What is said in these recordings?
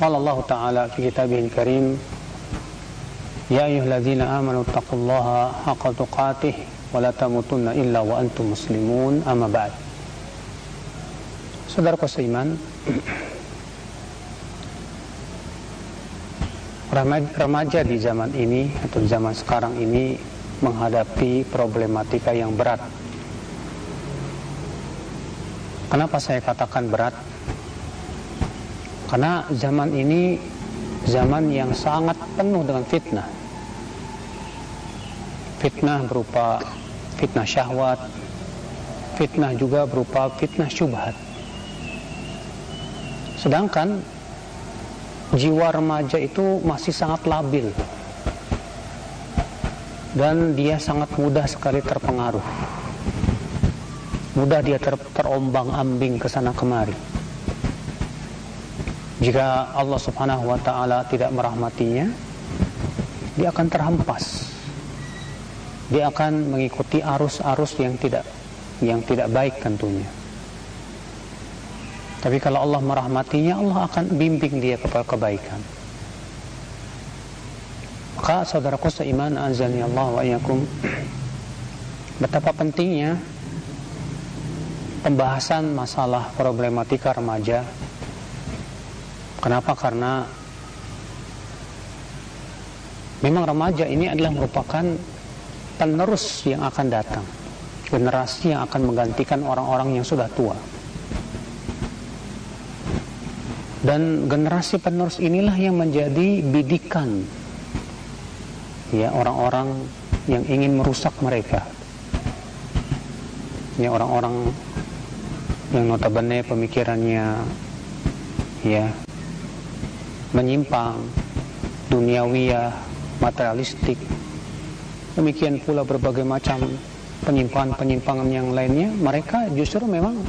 قال الله تعالى في كتابه الكريم يا أيها الذين آمنوا اتقوا الله حق تقاته ولا تموتن إلا وأنتم مسلمون أما بعد Saudaraku seiman Remaja di zaman ini atau di zaman sekarang ini menghadapi problematika yang berat Kenapa saya katakan berat? Karena zaman ini zaman yang sangat penuh dengan fitnah. Fitnah berupa fitnah syahwat, fitnah juga berupa fitnah syubhat. Sedangkan jiwa remaja itu masih sangat labil dan dia sangat mudah sekali terpengaruh. Mudah dia ter terombang-ambing ke sana kemari jika Allah Subhanahu wa taala tidak merahmatinya, dia akan terhempas. Dia akan mengikuti arus-arus yang tidak yang tidak baik tentunya. Tapi kalau Allah merahmatinya, Allah akan bimbing dia kepada kebaikan. Maka saudaraku seiman azani Allah wa iyyakum betapa pentingnya pembahasan masalah problematika remaja Kenapa? Karena memang remaja ini adalah merupakan penerus yang akan datang. Generasi yang akan menggantikan orang-orang yang sudah tua. Dan generasi penerus inilah yang menjadi bidikan ya orang-orang yang ingin merusak mereka. Ya orang-orang yang notabene pemikirannya ya menyimpang, duniawiyah, materialistik. Demikian pula berbagai macam penyimpangan-penyimpangan yang lainnya, mereka justru memang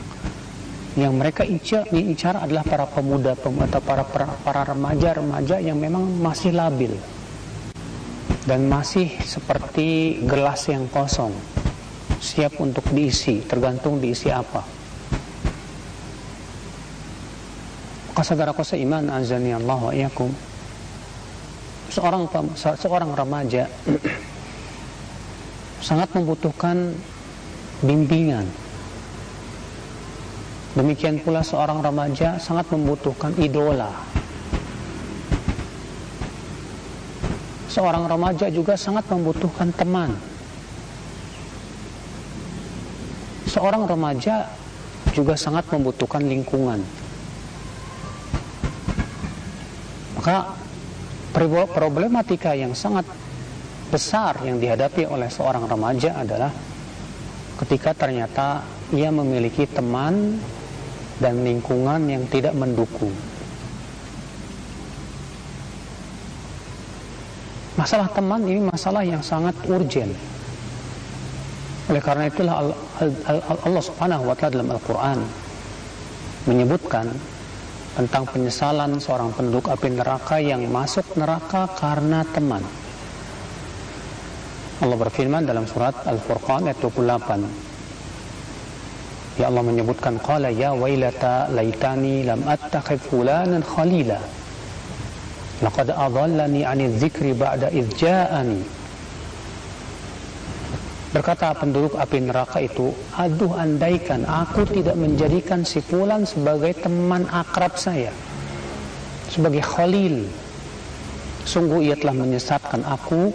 yang mereka incar, adalah para pemuda atau para, para remaja-remaja yang memang masih labil dan masih seperti gelas yang kosong siap untuk diisi tergantung diisi apa Maka saudaraku seiman azani Allah wa iyakum seorang seorang remaja sangat membutuhkan bimbingan. Demikian pula seorang remaja sangat membutuhkan idola. Seorang remaja juga sangat membutuhkan teman. Seorang remaja juga sangat membutuhkan lingkungan Maka problematika yang sangat besar yang dihadapi oleh seorang remaja adalah ketika ternyata ia memiliki teman dan lingkungan yang tidak mendukung. Masalah teman ini masalah yang sangat urgent. Oleh karena itulah Allah Subhanahu wa taala dalam Al-Qur'an menyebutkan tentang penyesalan seorang penduduk api neraka yang masuk neraka karena teman. Allah berfirman dalam surat Al-Furqan ayat 28. Ya Allah menyebutkan qala ya wailata laitani lam attakhid fulanan khalila. Laqad adallani 'ani dzikri ba'da ja'ani. Berkata penduduk api neraka itu, aduh andaikan aku tidak menjadikan si fulan sebagai teman akrab saya. Sebagai khalil. Sungguh ia telah menyesatkan aku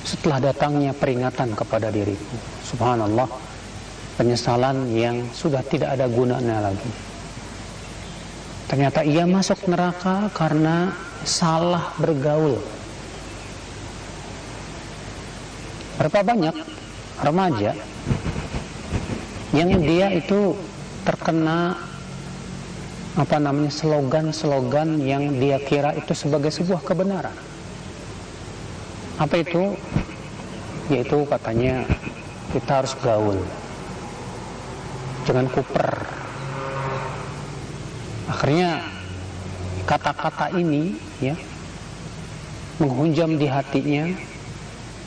setelah datangnya peringatan kepada diriku. Subhanallah. Penyesalan yang sudah tidak ada gunanya lagi. Ternyata ia masuk neraka karena salah bergaul. Berapa banyak remaja yang dia itu terkena apa namanya slogan-slogan yang dia kira itu sebagai sebuah kebenaran. Apa itu? Yaitu katanya kita harus gaul. Jangan kuper. Akhirnya kata-kata ini ya menghunjam di hatinya,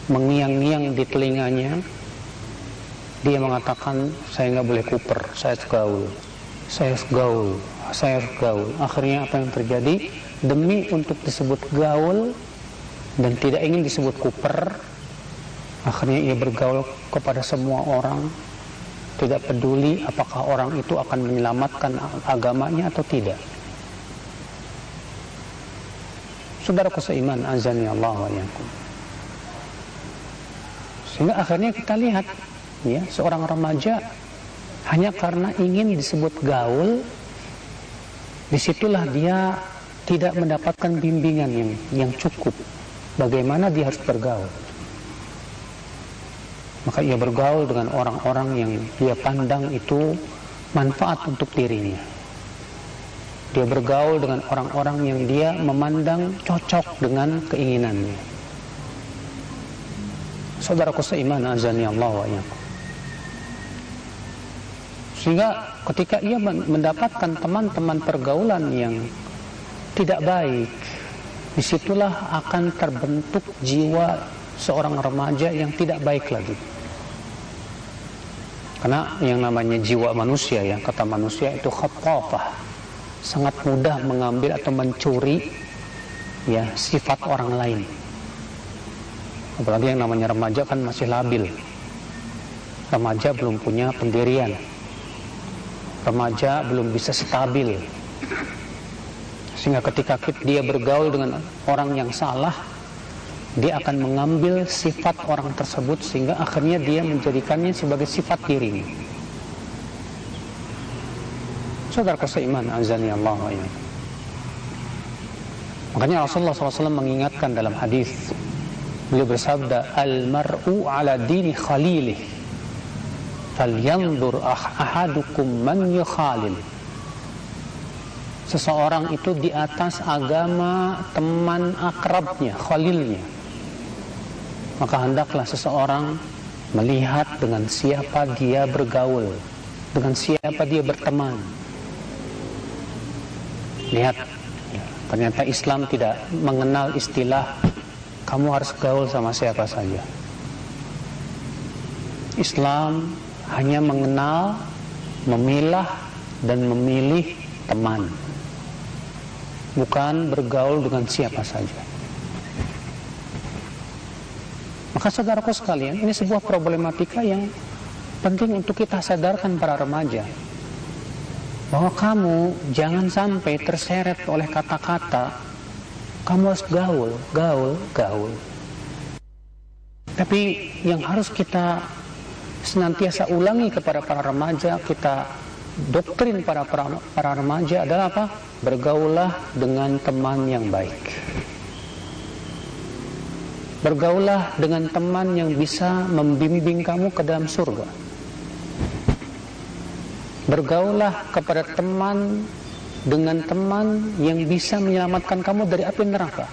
mengiang-ngiang di telinganya. Dia mengatakan saya nggak boleh kuper, saya harus gaul, saya harus gaul, saya harus gaul. Akhirnya apa yang terjadi? Demi untuk disebut gaul dan tidak ingin disebut kuper, akhirnya ia bergaul kepada semua orang, tidak peduli apakah orang itu akan menyelamatkan agamanya atau tidak. Saudaraku seiman azani Allah wa. Sehingga akhirnya kita lihat ya seorang remaja hanya karena ingin disebut gaul di situlah dia tidak mendapatkan bimbingan yang yang cukup. Bagaimana dia harus bergaul? Maka ia bergaul dengan orang-orang yang dia pandang itu manfaat untuk dirinya. Dia bergaul dengan orang-orang yang dia memandang cocok dengan keinginannya. Saudaraku seiman azani Allah wa sehingga ketika ia mendapatkan teman-teman pergaulan yang tidak baik di situlah akan terbentuk jiwa seorang remaja yang tidak baik lagi. Karena yang namanya jiwa manusia ya kata manusia itu khatafah. Sangat mudah mengambil atau mencuri ya sifat orang lain. Apalagi yang namanya remaja kan masih labil. Remaja belum punya pendirian remaja belum bisa stabil. Sehingga ketika dia bergaul dengan orang yang salah dia akan mengambil sifat orang tersebut sehingga akhirnya dia menjadikannya sebagai sifat dirinya. Saudara seiman azani Allah Makanya Rasulullah SAW mengingatkan dalam hadis beliau bersabda al-mar'u ala dini khalilih falyanzur ah-, ahadukum man yukhalil seseorang itu di atas agama teman akrabnya khalilnya maka hendaklah seseorang melihat dengan siapa dia bergaul, dengan siapa dia berteman. Lihat, ternyata Islam tidak mengenal istilah kamu harus gaul sama siapa saja. Islam hanya mengenal, memilah, dan memilih teman. Bukan bergaul dengan siapa saja. Maka saudaraku sekalian, ini sebuah problematika yang penting untuk kita sadarkan para remaja. Bahwa kamu jangan sampai terseret oleh kata-kata kamu harus gaul, gaul, gaul. Tapi yang harus kita senantiasa ulangi kepada para remaja, kita doktrin para, para, para remaja adalah apa? Bergaulah dengan teman yang baik. Bergaulah dengan teman yang bisa membimbing kamu ke dalam surga. Bergaulah kepada teman dengan teman yang bisa menyelamatkan kamu dari api neraka.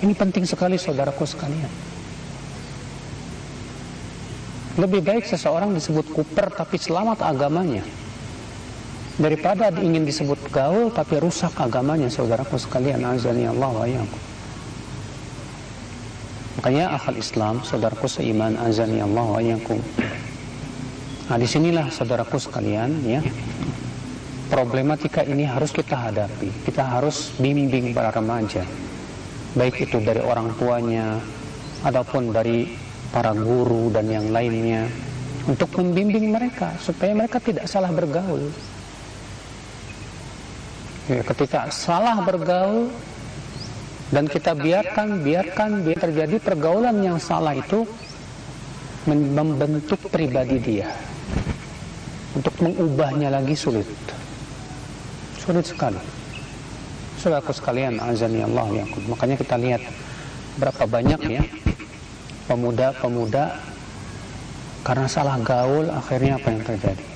Ini penting sekali saudaraku sekalian. Lebih baik seseorang disebut kuper tapi selamat agamanya daripada ingin disebut gaul tapi rusak agamanya saudaraku sekalian azani Allah wa Makanya akal Islam, saudaraku seiman azani Allah wa yakum. Nah, di sinilah saudaraku sekalian ya. Problematika ini harus kita hadapi. Kita harus bimbing para remaja. Baik itu dari orang tuanya ataupun dari para guru dan yang lainnya untuk membimbing mereka supaya mereka tidak salah bergaul. Ya, ketika salah bergaul dan kita biarkan biarkan biar terjadi pergaulan yang salah itu membentuk pribadi dia untuk mengubahnya lagi sulit. Sulit sekali. Saudaraku sekalian azani Allah ya makanya kita lihat berapa banyak ya pemuda-pemuda karena salah gaul akhirnya apa yang terjadi?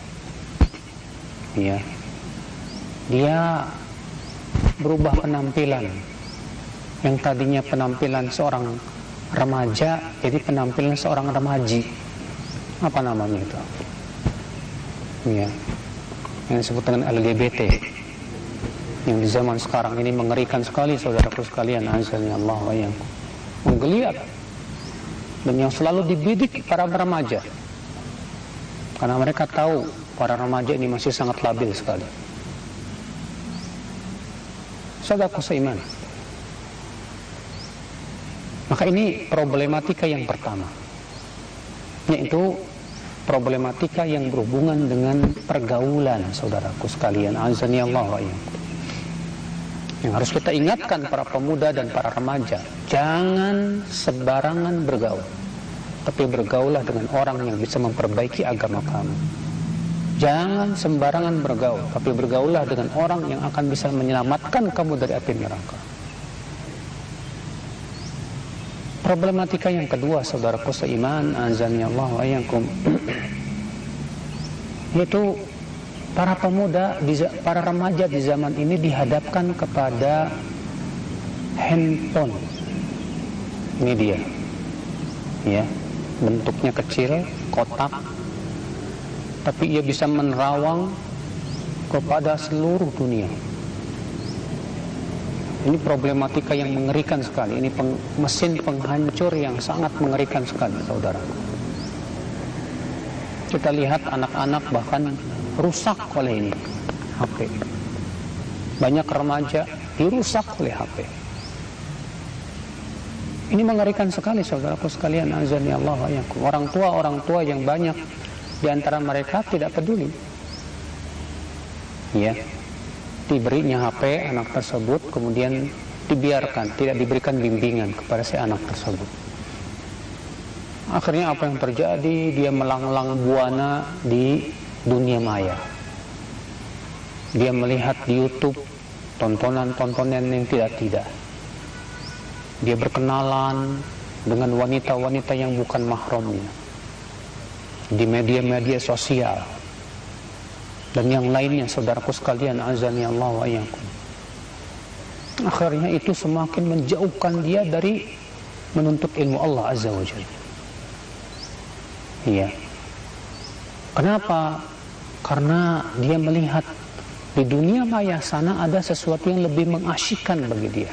Ya dia berubah penampilan. Yang tadinya penampilan seorang remaja jadi penampilan seorang remaji. Apa namanya itu? Ya yang disebut dengan LGBT yang di zaman sekarang ini mengerikan sekali saudaraku sekalian azalnya Allah wa menggeliat dan yang selalu dibidik para remaja. Karena mereka tahu para remaja ini masih sangat labil sekali. Saudaraku seiman. Maka ini problematika yang pertama. Yaitu problematika yang berhubungan dengan pergaulan saudaraku sekalian. Azani Allah wa yang harus kita ingatkan para pemuda dan para remaja jangan sembarangan bergaul tapi bergaulah dengan orang yang bisa memperbaiki agama kamu. Jangan sembarangan bergaul tapi bergaulah dengan orang yang akan bisa menyelamatkan kamu dari api neraka. Problematika yang kedua saudaraku seiman azannya Allah wa yaitu para pemuda, para remaja di zaman ini dihadapkan kepada handphone. Ini dia. Ya, bentuknya kecil, kotak. Tapi ia bisa menerawang kepada seluruh dunia. Ini problematika yang mengerikan sekali. Ini peng, mesin penghancur yang sangat mengerikan sekali, saudara. Kita lihat anak-anak bahkan rusak oleh ini HP. Banyak remaja dirusak oleh HP. Ini mengerikan sekali saudaraku sekalian azani Allah wa Orang tua orang tua yang banyak di antara mereka tidak peduli. Ya. Diberinya HP anak tersebut kemudian dibiarkan, tidak diberikan bimbingan kepada si anak tersebut. Akhirnya apa yang terjadi? Dia melanglang buana di dunia maya. Dia melihat di YouTube tontonan-tontonan yang tidak-tidak. Dia berkenalan dengan wanita-wanita yang bukan mahramnya. Di media-media sosial. Dan yang lainnya saudaraku sekalian azani Allah wa iyyakum. Akhirnya itu semakin menjauhkan dia dari menuntut ilmu Allah Azza wa Jalla. Iya. Kenapa? Karena dia melihat di dunia maya sana ada sesuatu yang lebih mengasyikkan bagi dia.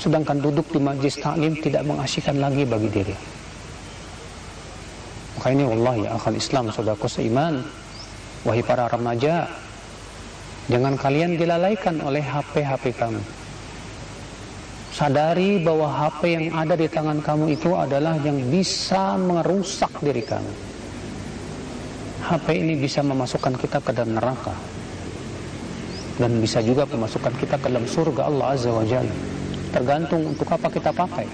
Sedangkan duduk di majlis taklim tidak mengasyikkan lagi bagi diri. Maka ini Allah ya akal Islam saudaraku seiman. Wahai para remaja, jangan kalian dilalaikan oleh HP-HP kamu. Sadari bahwa HP yang ada di tangan kamu itu adalah yang bisa merusak diri kamu. HP ini bisa memasukkan kita ke dalam neraka. Dan bisa juga memasukkan kita ke dalam surga Allah Azza wa Jalla. Tergantung untuk apa kita pakai.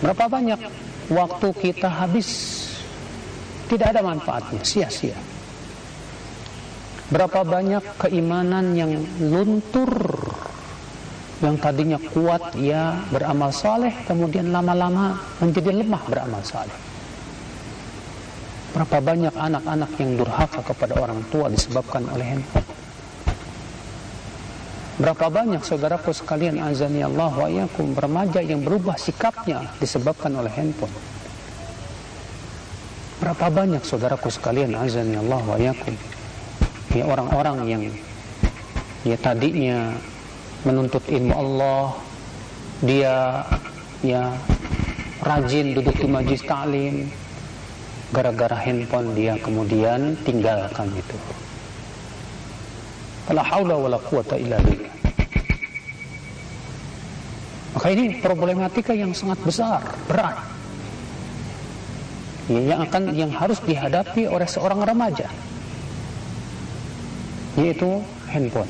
Berapa banyak waktu kita habis? Tidak ada manfaatnya. Sia-sia. Berapa banyak keimanan yang luntur yang tadinya kuat ya beramal saleh kemudian lama-lama menjadi lemah beramal saleh Berapa banyak anak-anak yang durhaka kepada orang tua disebabkan oleh handphone. Berapa banyak saudaraku sekalian azani Allah wa yakum remaja yang berubah sikapnya disebabkan oleh handphone. Berapa banyak saudaraku sekalian azani Allah wa yakum ya orang-orang yang ya tadinya menuntut ilmu Allah dia ya rajin duduk di majlis taklim gara-gara handphone dia kemudian tinggalkan itu. La haula wala quwata illa billah. Maka ini problematika yang sangat besar, berat. Ya, yang akan yang harus dihadapi oleh seorang remaja yaitu handphone.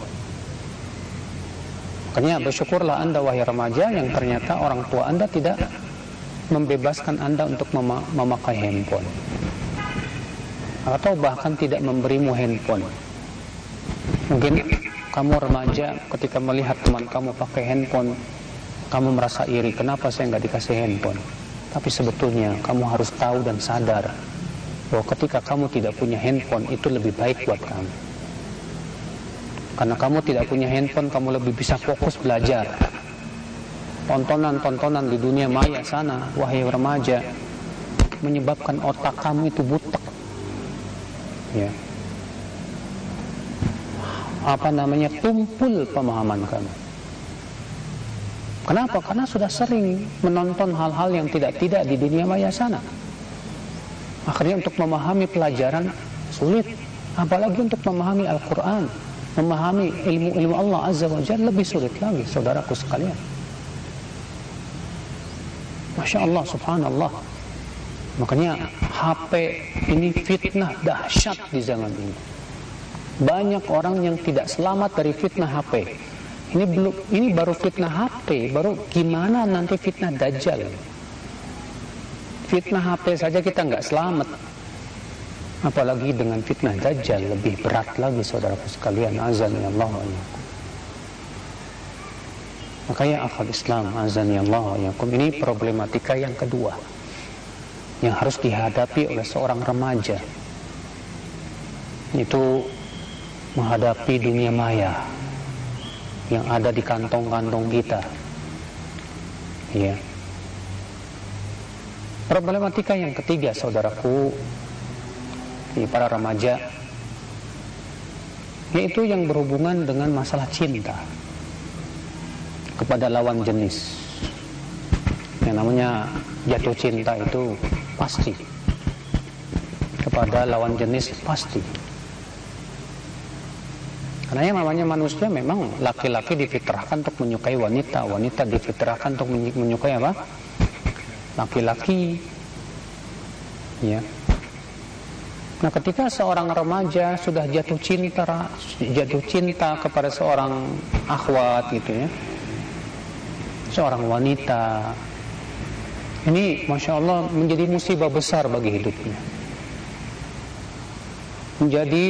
Makanya bersyukurlah Anda wahai remaja yang ternyata orang tua Anda tidak membebaskan Anda untuk mem memakai handphone atau bahkan tidak memberimu handphone mungkin kamu remaja ketika melihat teman kamu pakai handphone kamu merasa iri kenapa saya nggak dikasih handphone tapi sebetulnya kamu harus tahu dan sadar bahwa ketika kamu tidak punya handphone itu lebih baik buat kamu. Karena kamu tidak punya handphone, kamu lebih bisa fokus belajar. Tontonan-tontonan di dunia maya sana, wahai remaja, menyebabkan otak kamu itu butek. Ya. Apa namanya? Tumpul pemahaman kamu. Kenapa? Karena sudah sering menonton hal-hal yang tidak-tidak di dunia maya sana. Akhirnya untuk memahami pelajaran sulit, apalagi untuk memahami Al-Qur'an, memahami ilmu-ilmu Allah Azza wa Jalla lebih sulit lagi, saudaraku sekalian. Masya Allah, subhanallah. Makanya HP ini fitnah dahsyat di zaman ini. Banyak orang yang tidak selamat dari fitnah HP. Ini belum ini baru fitnah HP, baru gimana nanti fitnah dajjal. Fitnah HP saja kita nggak selamat. Apalagi dengan fitnah Dajjal lebih berat lagi saudaraku sekalian. Azan ya Allah Makanya akal Islam azan ya Allah wa Ini problematika yang kedua yang harus dihadapi oleh seorang remaja. Itu menghadapi dunia maya yang ada di kantong-kantong kita. Ya. Problematika yang ketiga, saudaraku, ini para remaja, yaitu yang berhubungan dengan masalah cinta kepada lawan jenis. Yang namanya jatuh cinta itu pasti kepada lawan jenis pasti. Karena yang namanya manusia memang laki-laki difitrahkan untuk menyukai wanita, wanita difitrahkan untuk menyukai apa? laki-laki ya Nah, ketika seorang remaja sudah jatuh cinta, jatuh cinta kepada seorang akhwat gitu ya, seorang wanita, ini masya Allah menjadi musibah besar bagi hidupnya, menjadi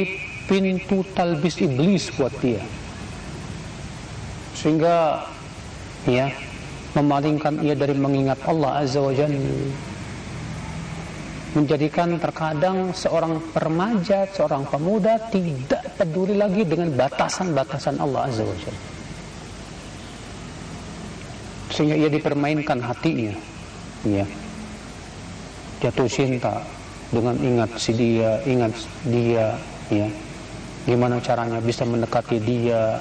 pintu talbis iblis buat dia, sehingga ya memalingkan ia dari mengingat Allah Azza wa Jalla. Menjadikan terkadang seorang remaja, seorang pemuda tidak peduli lagi dengan batasan-batasan Allah Azza wa Jalla sehingga ia dipermainkan hatinya. Ya jatuh cinta dengan ingat si dia ingat dia ya gimana caranya bisa mendekati dia?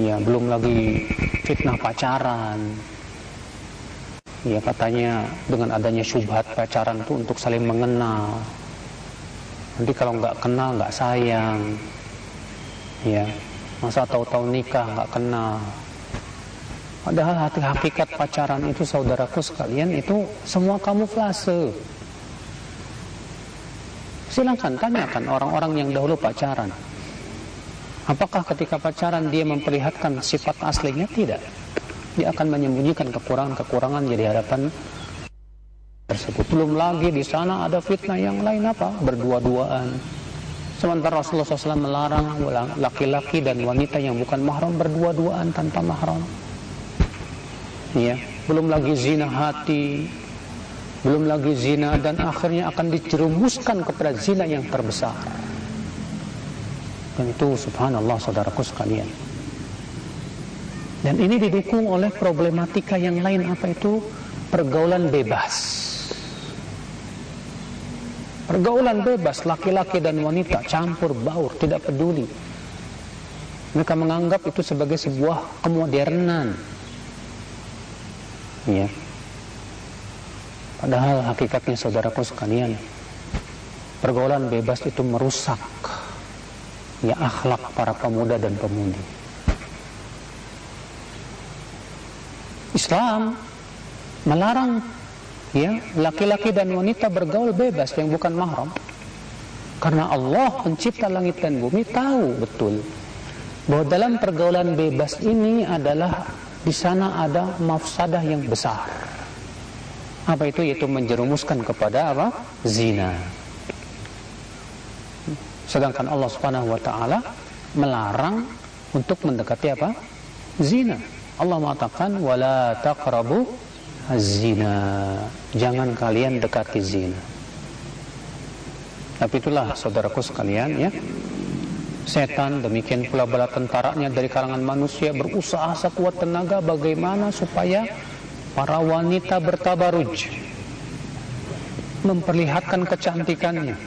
Ya belum lagi fitnah pacaran. Ya katanya dengan adanya syubhat pacaran itu untuk saling mengenal. Nanti kalau nggak kenal nggak sayang. Ya masa tahu-tahu nikah nggak kenal padahal hati hakikat pacaran itu saudaraku sekalian itu semua kamuflase silahkan tanyakan orang-orang yang dahulu pacaran Apakah ketika pacaran dia memperlihatkan sifat aslinya? Tidak. Dia akan menyembunyikan kekurangan-kekurangan di hadapan tersebut. Belum lagi di sana ada fitnah yang lain apa? Berdua-duaan. Sementara Rasulullah SAW melarang laki-laki dan wanita yang bukan mahram berdua-duaan tanpa mahram. Ya, belum lagi zina hati, belum lagi zina dan akhirnya akan dijerumuskan kepada zina yang terbesar. Dan itu subhanallah saudaraku sekalian. Dan ini didukung oleh problematika yang lain apa itu pergaulan bebas. Pergaulan bebas laki-laki dan wanita campur baur tidak peduli. Mereka menganggap itu sebagai sebuah kemodernan. Ya. Padahal hakikatnya saudaraku sekalian, pergaulan bebas itu merusak ya akhlak para pemuda dan pemudi. Islam melarang ya laki-laki dan wanita bergaul bebas yang bukan mahram. Karena Allah pencipta langit dan bumi tahu betul bahwa dalam pergaulan bebas ini adalah di sana ada mafsadah yang besar. Apa itu? Yaitu menjerumuskan kepada apa? Zina. Sedangkan Allah Subhanahu wa taala melarang untuk mendekati apa? Zina. Allah mengatakan wala taqrabu zina. Jangan kalian dekati zina. Tapi itulah saudaraku sekalian ya. Setan demikian pula bala tentaranya dari kalangan manusia berusaha sekuat tenaga bagaimana supaya para wanita bertabaruj memperlihatkan kecantikannya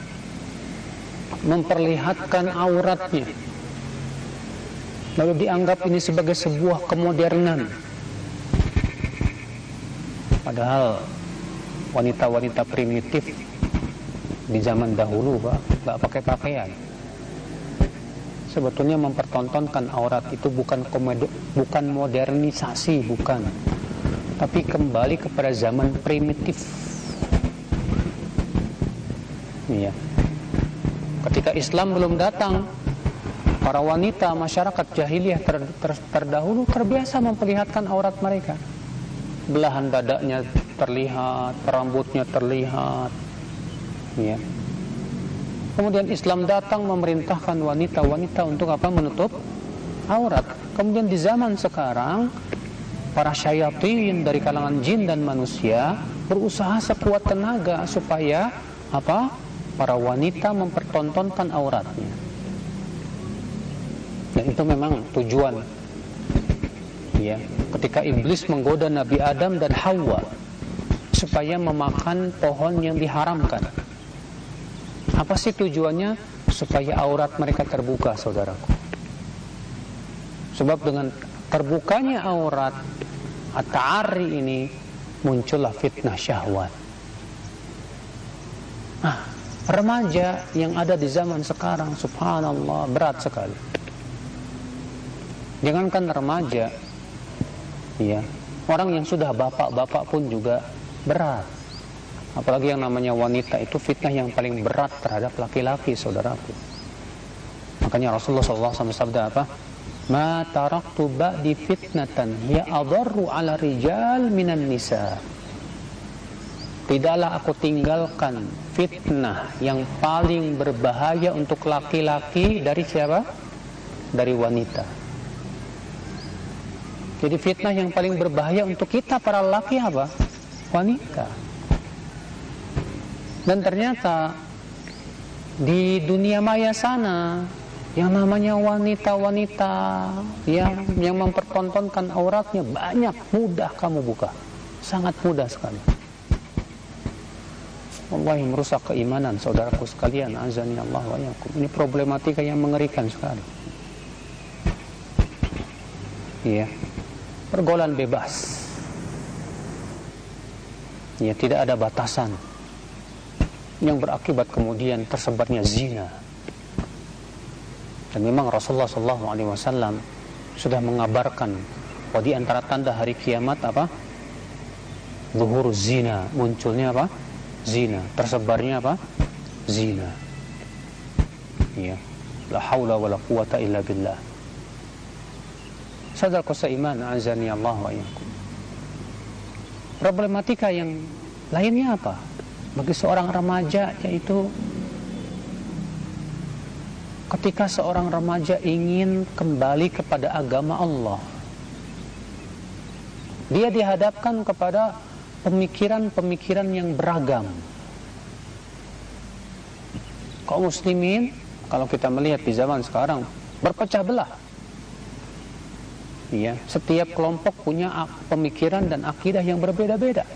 memperlihatkan auratnya. Lalu dianggap ini sebagai sebuah kemodernan. Padahal wanita-wanita primitif di zaman dahulu pak nggak pakai pakaian sebetulnya mempertontonkan aurat itu bukan komedi, bukan modernisasi bukan. Tapi kembali kepada zaman primitif. Iya. Ketika Islam belum datang para wanita masyarakat jahiliyah ter, ter, terdahulu terbiasa memperlihatkan aurat mereka. Belahan dadanya terlihat rambutnya terlihat. Ya. Kemudian Islam datang memerintahkan wanita-wanita untuk apa? Menutup aurat. Kemudian di zaman sekarang para syayatin dari kalangan jin dan manusia berusaha sekuat tenaga supaya apa? Para wanita mempertontonkan auratnya. Dan itu memang tujuan ya. Ketika iblis menggoda Nabi Adam dan Hawa supaya memakan pohon yang diharamkan apa sih tujuannya? Supaya aurat mereka terbuka, saudaraku. Sebab dengan terbukanya aurat atari ini muncullah fitnah syahwat. Ah, remaja yang ada di zaman sekarang, subhanallah, berat sekali. Jangankan remaja, ya, orang yang sudah bapak-bapak pun juga berat apalagi yang namanya wanita itu fitnah yang paling berat terhadap laki-laki saudaraku. Makanya Rasulullah SAW sabda apa? Ma taraktu ba'di fitnatan ya adarru ala rijal minan nisa. Tidaklah aku tinggalkan fitnah yang paling berbahaya untuk laki-laki dari siapa? dari wanita. Jadi fitnah yang paling berbahaya untuk kita para laki apa? wanita dan ternyata di dunia maya sana yang namanya wanita-wanita yang yang mempertontonkan auratnya banyak mudah kamu buka. Sangat mudah sekali. Allah yang merusak keimanan saudaraku sekalian azani Allah wa yakum ini problematika yang mengerikan sekali. Iya pergolan bebas. Ya tidak ada batasan yang berakibat kemudian tersebarnya zina. Dan memang Rasulullah SAW sudah mengabarkan bahwa di antara tanda hari kiamat apa? Zuhur zina, munculnya apa? Zina, tersebarnya apa? Zina. Ya. La haula wa la quwata illa billah. Sadarku seiman azani Allah wa Problematika yang lainnya apa? Bagi seorang remaja yaitu ketika seorang remaja ingin kembali kepada agama Allah dia dihadapkan kepada pemikiran-pemikiran yang beragam. Kaum muslimin kalau kita melihat di zaman sekarang berpecah belah. Ya setiap kelompok punya pemikiran dan akidah yang berbeda-beda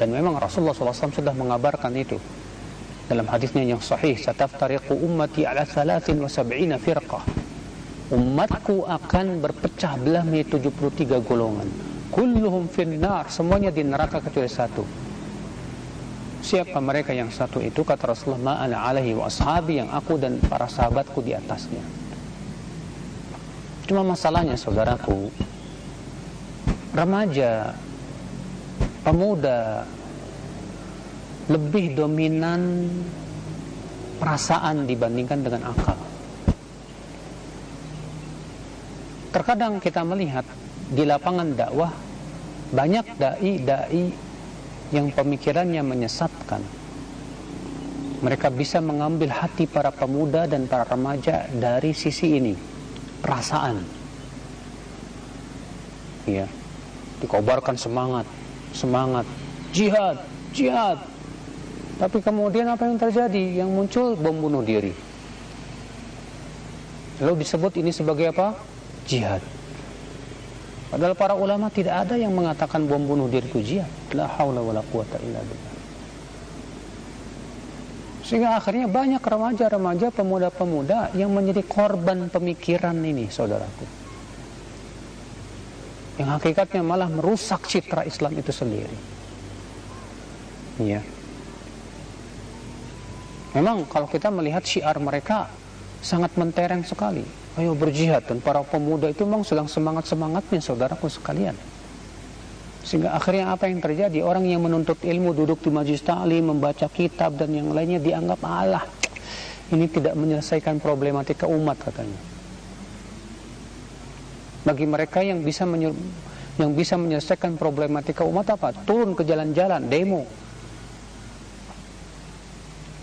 dan memang Rasulullah SAW sudah mengabarkan itu. Dalam hadisnya yang sahih sataftariqu ummati ala 73 firqah. Umatku akan berpecah belah menjadi 73 golongan. Kulluhum finnar semuanya di neraka kecuali satu. Siapa mereka yang satu itu? Kata Rasulullah ma'ana alaihi wa ashabi yang aku dan para sahabatku di atasnya. Cuma masalahnya saudaraku remaja pemuda lebih dominan perasaan dibandingkan dengan akal. Terkadang kita melihat di lapangan dakwah banyak dai-dai yang pemikirannya menyesatkan. Mereka bisa mengambil hati para pemuda dan para remaja dari sisi ini, perasaan. Ya, dikobarkan semangat, semangat jihad, jihad. Tapi kemudian apa yang terjadi? Yang muncul bom bunuh diri. Lalu disebut ini sebagai apa? Jihad. Padahal para ulama tidak ada yang mengatakan bom bunuh diri itu jihad. La haula wala quwata illa billah. Sehingga akhirnya banyak remaja-remaja, pemuda-pemuda yang menjadi korban pemikiran ini, saudaraku. Yang hakikatnya malah merusak citra Islam itu sendiri. Iya. Memang kalau kita melihat syiar mereka sangat mentereng sekali. Ayo berjihad dan para pemuda itu memang sedang semangat-semangatnya saudaraku sekalian. Sehingga akhirnya apa yang terjadi? Orang yang menuntut ilmu duduk di majlis ta'lim, membaca kitab dan yang lainnya dianggap Allah. Ini tidak menyelesaikan problematika umat katanya. Bagi mereka yang bisa yang bisa menyelesaikan problematika umat apa? Turun ke jalan-jalan, demo,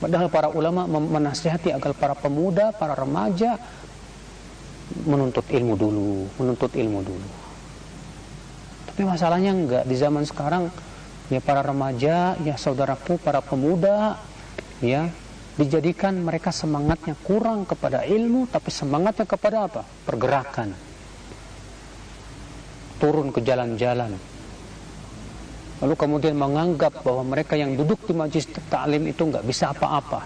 Padahal para ulama menasihati agar para pemuda, para remaja menuntut ilmu dulu, menuntut ilmu dulu. Tapi masalahnya enggak di zaman sekarang ya para remaja, ya saudaraku, para pemuda ya dijadikan mereka semangatnya kurang kepada ilmu tapi semangatnya kepada apa? Pergerakan. Turun ke jalan-jalan. Lalu kemudian menganggap bahwa mereka yang duduk di majlis taklim itu nggak bisa apa-apa.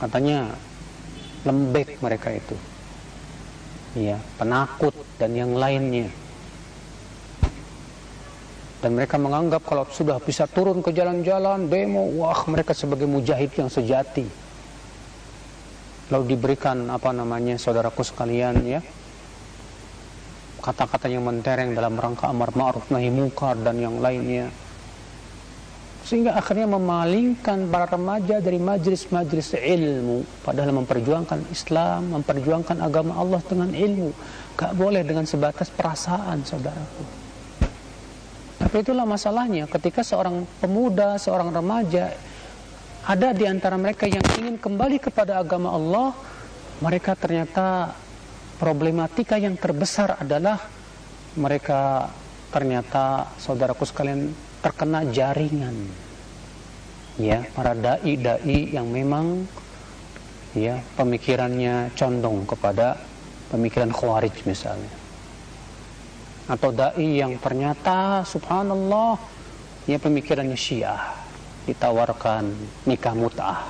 Katanya lembek mereka itu. Ya penakut dan yang lainnya. Dan mereka menganggap kalau sudah bisa turun ke jalan-jalan demo wah mereka sebagai mujahid yang sejati. Lalu diberikan apa namanya saudaraku sekalian ya kata-kata yang mentereng dalam rangka amar ma'ruf nahi mungkar dan yang lainnya. Sehingga akhirnya memalingkan para remaja dari majlis-majlis ilmu padahal memperjuangkan Islam memperjuangkan agama Allah dengan ilmu. Gak boleh dengan sebatas perasaan saudaraku. Tapi itulah masalahnya ketika seorang pemuda seorang remaja ada di antara mereka yang ingin kembali kepada agama Allah mereka ternyata problematika yang terbesar adalah mereka ternyata saudaraku sekalian terkena jaringan. Ya para dai-dai yang memang ya pemikirannya condong kepada pemikiran khawarij misalnya. Atau dai yang ternyata subhanallah ya pemikirannya syiah ditawarkan nikah mut'ah.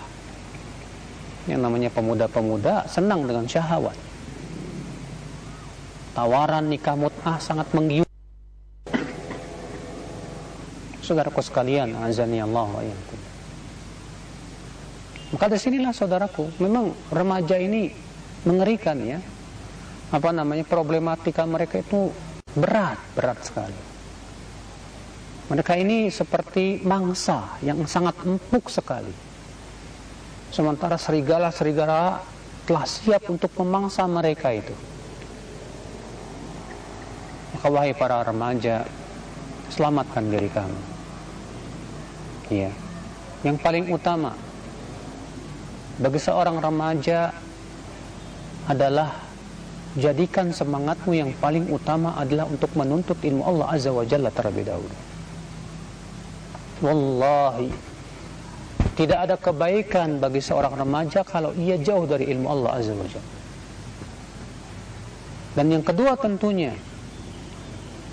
Yang namanya pemuda-pemuda senang dengan syahwat tawaran nikah mut'ah sangat menggiur. Saudaraku sekalian azani Allah wa maka di sinilah saudaraku memang remaja ini mengerikan ya. Apa namanya problematika mereka itu berat berat sekali. Mereka ini seperti mangsa yang sangat empuk sekali. Sementara serigala-serigala telah siap untuk memangsa mereka itu maka wahai para remaja, selamatkan diri kamu. Ya. Yang paling utama bagi seorang remaja adalah jadikan semangatmu yang paling utama adalah untuk menuntut ilmu Allah Azza wa Jalla terlebih dahulu. Wallahi tidak ada kebaikan bagi seorang remaja kalau ia jauh dari ilmu Allah Azza wa Jalla. Dan yang kedua tentunya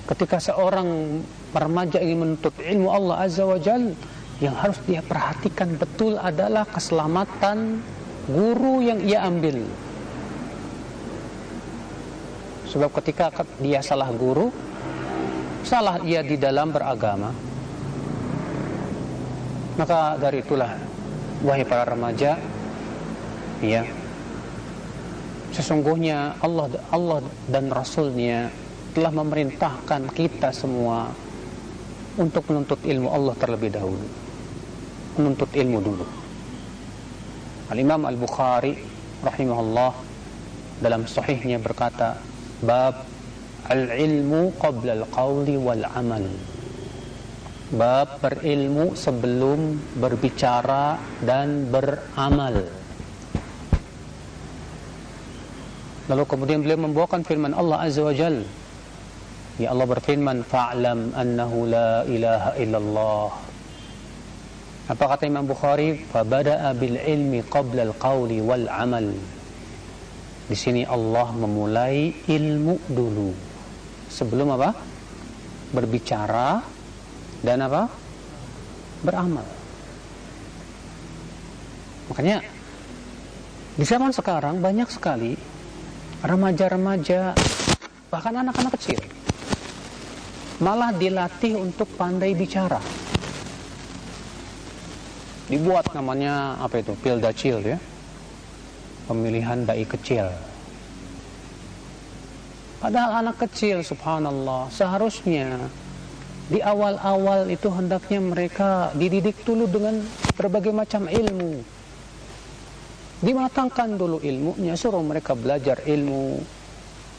ketika seorang remaja ingin menuntut ilmu Allah Azza wa Jal yang harus dia perhatikan betul adalah keselamatan guru yang ia ambil. Sebab ketika dia salah guru salah ia di dalam beragama. Maka dari itulah wahai para remaja ya sesungguhnya Allah Allah dan Rasulnya telah memerintahkan kita semua untuk menuntut ilmu Allah terlebih dahulu. Menuntut ilmu dulu. Al-Imam Al-Bukhari rahimahullah dalam sahihnya berkata, bab al-ilmu qabla al-qawli wal amal. Bab berilmu sebelum berbicara dan beramal. Lalu kemudian beliau membawakan firman Allah Azza wa Jalla Ya Allah berfirman fa'lam annahu la ilaha illallah Apa kata Imam Bukhari? Fabada'a bil ilmi qabla al-qawli wal amal. Di sini Allah memulai ilmu dulu. Sebelum apa? Berbicara dan apa? Beramal. Makanya di zaman sekarang banyak sekali remaja-remaja bahkan anak-anak kecil malah dilatih untuk pandai bicara. Dibuat namanya apa itu? Pil dacil ya. Pemilihan dai kecil. Padahal anak kecil subhanallah seharusnya di awal-awal itu hendaknya mereka dididik dulu dengan berbagai macam ilmu. Dimatangkan dulu ilmunya suruh mereka belajar ilmu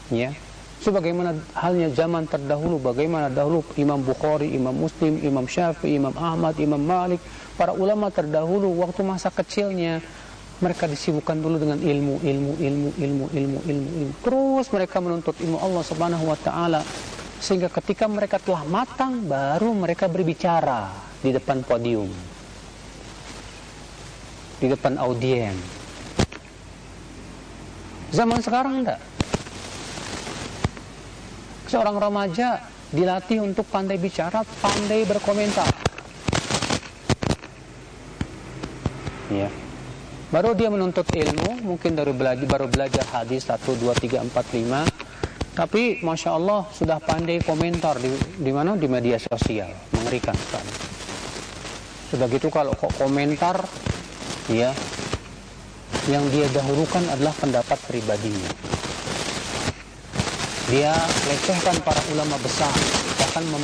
ya sebagaimana halnya zaman terdahulu bagaimana dahulu Imam Bukhari, Imam Muslim, Imam Syafi'i, Imam Ahmad, Imam Malik para ulama terdahulu waktu masa kecilnya mereka disibukkan dulu dengan ilmu, ilmu, ilmu, ilmu, ilmu, ilmu, ilmu. Terus mereka menuntut ilmu Allah Subhanahu wa taala sehingga ketika mereka telah matang baru mereka berbicara di depan podium. Di depan audien. Zaman sekarang enggak. Seorang remaja dilatih untuk pandai bicara, pandai berkomentar. Ya. Baru dia menuntut ilmu, mungkin dari belajar baru belajar hadis 1 2 3 4 5. Tapi masya Allah sudah pandai komentar di, di mana di media sosial, mengerikan sekali. Sudah gitu kalau kok komentar, ya, yang dia dahulukan adalah pendapat pribadinya dia lecehkan para ulama besar. Bahkan mem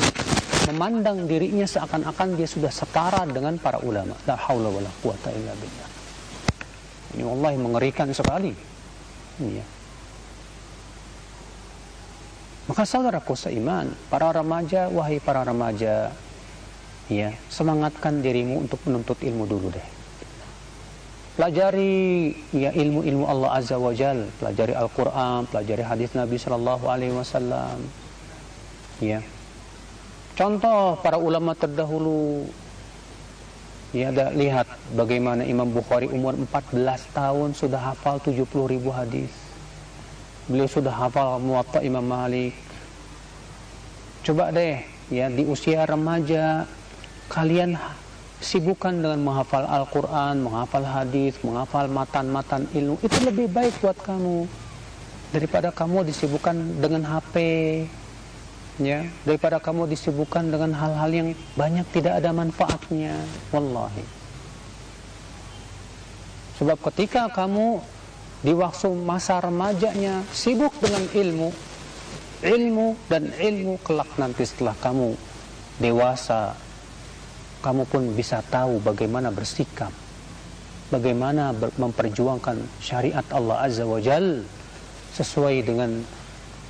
memandang dirinya seakan-akan dia sudah setara dengan para ulama. La haula wala quwata illa billah. Ini wallahi mengerikan sekali. Ya. maka saudaraku seiman para remaja wahai para remaja ya semangatkan dirimu untuk menuntut ilmu dulu deh pelajari ya ilmu-ilmu Allah Azza wa Jal, pelajari Al-Quran, pelajari hadis Nabi Shallallahu Alaihi Wasallam. Ya, contoh para ulama terdahulu. Ya, ada lihat bagaimana Imam Bukhari umur 14 tahun sudah hafal 70 ribu hadis. Beliau sudah hafal Muwatta Imam Malik. Coba deh, ya di usia remaja kalian sibukkan dengan menghafal Al-Quran, menghafal hadis, menghafal matan-matan ilmu. Itu lebih baik buat kamu daripada kamu disibukkan dengan HP, ya, daripada kamu disibukkan dengan hal-hal yang banyak tidak ada manfaatnya. Wallahi. Sebab ketika kamu di waktu masa remajanya sibuk dengan ilmu, ilmu dan ilmu kelak nanti setelah kamu dewasa kamu pun bisa tahu bagaimana bersikap, bagaimana ber memperjuangkan syariat Allah Azza wa Jal sesuai dengan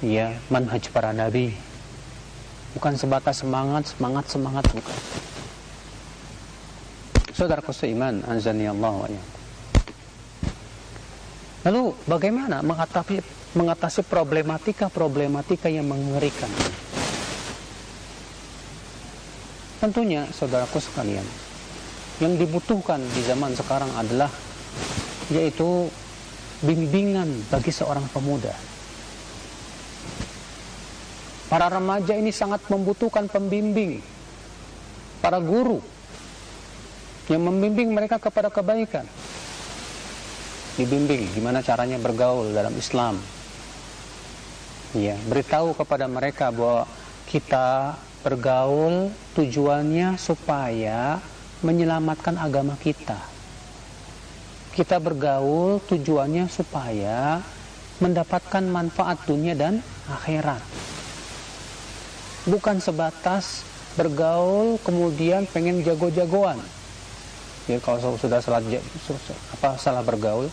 ya manhaj para nabi. Bukan sebatas semangat, semangat, semangat bukan. Saudaraku seiman, anzani Allah wa Lalu bagaimana mengatasi mengatasi problematika-problematika yang mengerikan? Tentunya saudaraku sekalian, yang dibutuhkan di zaman sekarang adalah yaitu bimbingan bagi seorang pemuda. Para remaja ini sangat membutuhkan pembimbing, para guru yang membimbing mereka kepada kebaikan. Dibimbing gimana caranya bergaul dalam Islam. Ya, beritahu kepada mereka bahwa kita bergaul tujuannya supaya menyelamatkan agama kita. Kita bergaul tujuannya supaya mendapatkan manfaat dunia dan akhirat. Bukan sebatas bergaul kemudian pengen jago-jagoan. Ya kalau sudah salah apa salah bergaul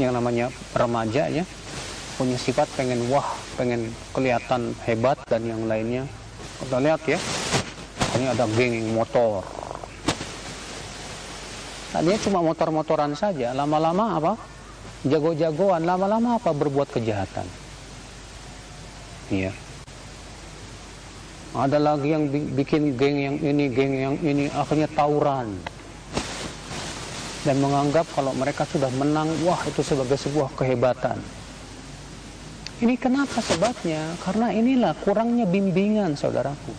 yang namanya remaja ya punya sifat pengen wah, pengen kelihatan hebat dan yang lainnya kita lihat ya. Ini ada geng motor. Tadinya cuma motor-motoran saja. Lama-lama apa? Jago-jagoan. Lama-lama apa? Berbuat kejahatan. Iya. Ada lagi yang bikin geng yang ini, geng yang ini. Akhirnya tawuran. dan menganggap kalau mereka sudah menang, wah itu sebagai sebuah kehebatan. Ini kenapa sebabnya? Karena inilah kurangnya bimbingan saudaraku.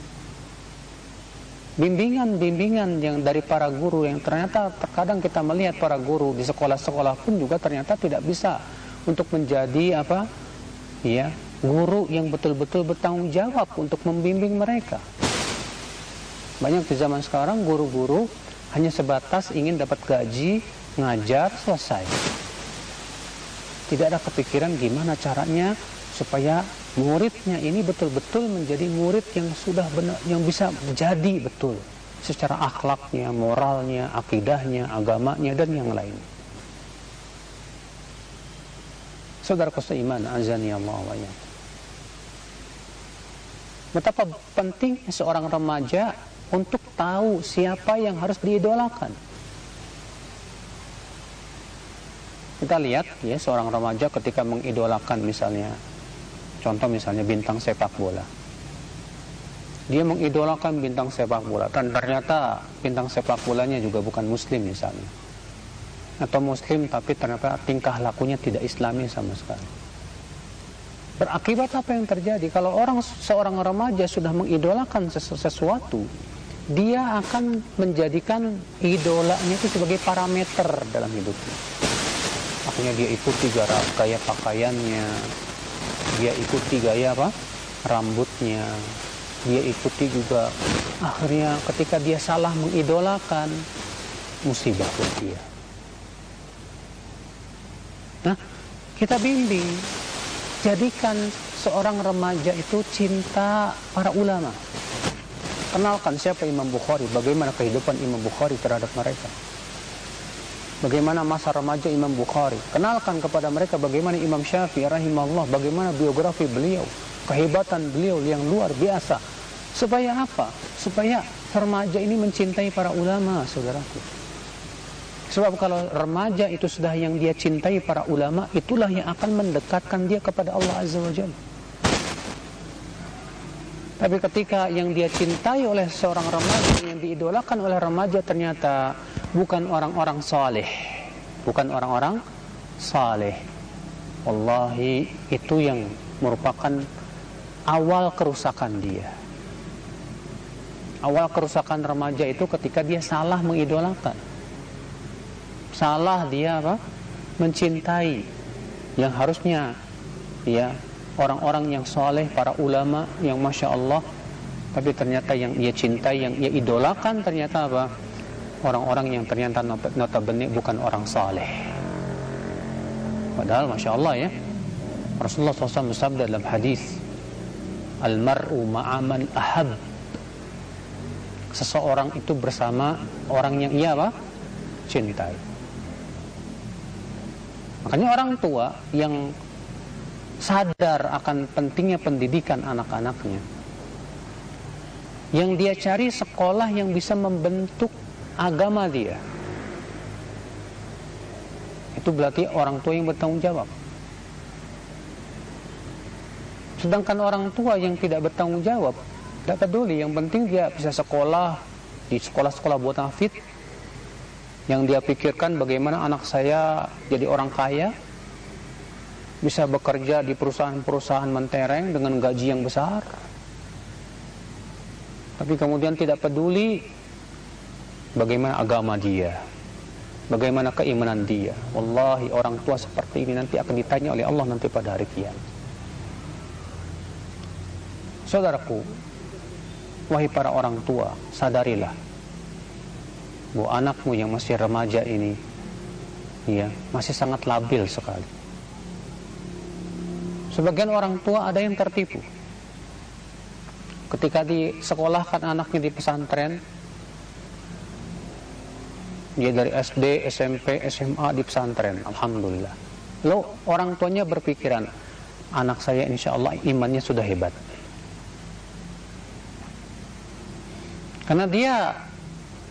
Bimbingan-bimbingan yang dari para guru yang ternyata terkadang kita melihat para guru di sekolah-sekolah pun juga ternyata tidak bisa untuk menjadi apa? Ya, guru yang betul-betul bertanggung jawab untuk membimbing mereka. Banyak di zaman sekarang guru-guru hanya sebatas ingin dapat gaji, ngajar, selesai. Tidak ada kepikiran gimana caranya supaya muridnya ini betul-betul menjadi murid yang sudah benar, yang bisa menjadi betul secara akhlaknya, moralnya, akidahnya, agamanya dan yang lain. Saudara seiman, azani Allah wa Betapa pentingnya seorang remaja untuk tahu siapa yang harus diidolakan. Kita lihat ya seorang remaja ketika mengidolakan misalnya contoh misalnya bintang sepak bola. Dia mengidolakan bintang sepak bola dan ternyata bintang sepak bolanya juga bukan muslim misalnya. Atau muslim tapi ternyata tingkah lakunya tidak islami sama sekali. Berakibat apa yang terjadi? Kalau orang seorang remaja sudah mengidolakan sesuatu, dia akan menjadikan idolanya itu sebagai parameter dalam hidupnya. Akhirnya dia ikuti gaya pakaiannya, dia ikuti gaya apa? Rambutnya, dia ikuti juga. Akhirnya ketika dia salah mengidolakan, musibah buat dia. Nah, kita bimbing, jadikan seorang remaja itu cinta para ulama Kenalkan siapa Imam Bukhari, bagaimana kehidupan Imam Bukhari terhadap mereka. Bagaimana masa remaja Imam Bukhari. Kenalkan kepada mereka bagaimana Imam Syafi'i rahimahullah, bagaimana biografi beliau, kehebatan beliau yang luar biasa. Supaya apa? Supaya remaja ini mencintai para ulama, saudaraku. Sebab kalau remaja itu sudah yang dia cintai para ulama, itulah yang akan mendekatkan dia kepada Allah Azza wa Jalla. Tapi ketika yang dia cintai oleh seorang remaja, yang diidolakan oleh remaja ternyata bukan orang-orang saleh, bukan orang-orang saleh. Wallahi itu yang merupakan awal kerusakan dia. Awal kerusakan remaja itu ketika dia salah mengidolakan. Salah dia apa? Mencintai yang harusnya ya orang-orang yang soleh, para ulama yang masya Allah, tapi ternyata yang ia cintai, yang ia idolakan ternyata apa? Orang-orang yang ternyata notabene bukan orang soleh. Padahal masya Allah ya, Rasulullah SAW bersabda dalam hadis, Al-mar'u ma'aman ahab. Seseorang itu bersama orang yang ia apa? Cintai. Makanya orang tua yang sadar akan pentingnya pendidikan anak-anaknya. Yang dia cari sekolah yang bisa membentuk agama dia. Itu berarti orang tua yang bertanggung jawab. Sedangkan orang tua yang tidak bertanggung jawab, tidak peduli. Yang penting dia bisa sekolah di sekolah-sekolah buat hafid. Yang dia pikirkan bagaimana anak saya jadi orang kaya, bisa bekerja di perusahaan-perusahaan mentereng dengan gaji yang besar tapi kemudian tidak peduli bagaimana agama dia? Bagaimana keimanan dia? Wallahi orang tua seperti ini nanti akan ditanya oleh Allah nanti pada hari kiamat. Saudaraku wahai para orang tua sadarilah bahwa anakmu yang masih remaja ini ya masih sangat labil sekali. Sebagian orang tua ada yang tertipu. Ketika disekolahkan anaknya di pesantren, dia dari SD, SMP, SMA di pesantren, Alhamdulillah. Lalu orang tuanya berpikiran, anak saya insya Allah imannya sudah hebat. Karena dia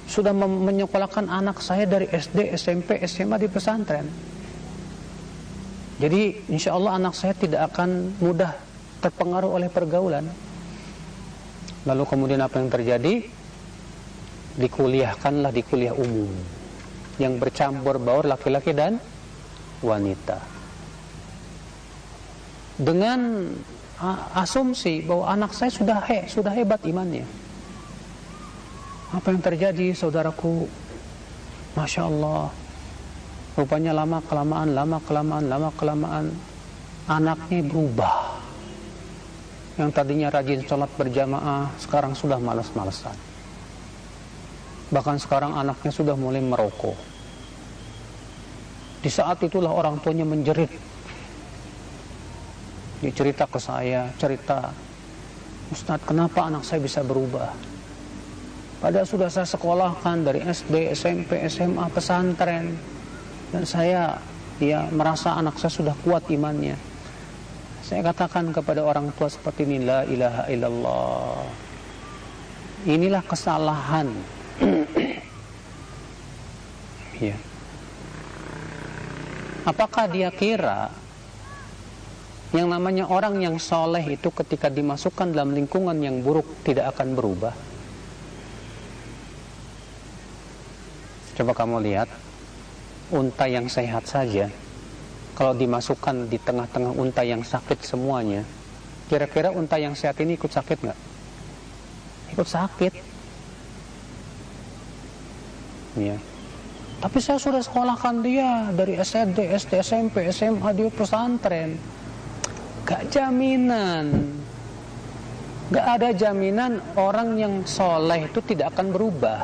sudah menyekolahkan anak saya dari SD, SMP, SMA di pesantren. Jadi insya Allah anak saya tidak akan mudah terpengaruh oleh pergaulan. Lalu kemudian apa yang terjadi? Dikuliahkanlah di kuliah umum. yang bercampur baur laki-laki dan wanita. Dengan asumsi bahwa anak saya sudah he, sudah hebat imannya. Apa yang terjadi saudaraku? Masya Allah. Rupanya lama kelamaan, lama kelamaan, lama kelamaan anaknya berubah. Yang tadinya rajin sholat berjamaah, sekarang sudah malas-malesan. Bahkan sekarang anaknya sudah mulai merokok. Di saat itulah orang tuanya menjerit. Dia cerita ke saya, cerita, Ustadz kenapa anak saya bisa berubah? Padahal sudah saya sekolahkan dari SD, SMP, SMA, pesantren. Dan saya ya merasa anak saya sudah kuat imannya. Saya katakan kepada orang tua seperti ini, La ilaha illallah. Inilah kesalahan ya. Apakah dia kira yang namanya orang yang soleh itu ketika dimasukkan dalam lingkungan yang buruk tidak akan berubah? Coba kamu lihat unta yang sehat saja kalau dimasukkan di tengah-tengah unta yang sakit semuanya kira-kira unta yang sehat ini ikut sakit nggak? ikut sakit ya. Tapi saya sudah sekolahkan dia dari SD, SD, SMP, SMA, dia pesantren. Gak jaminan. Gak ada jaminan orang yang soleh itu tidak akan berubah.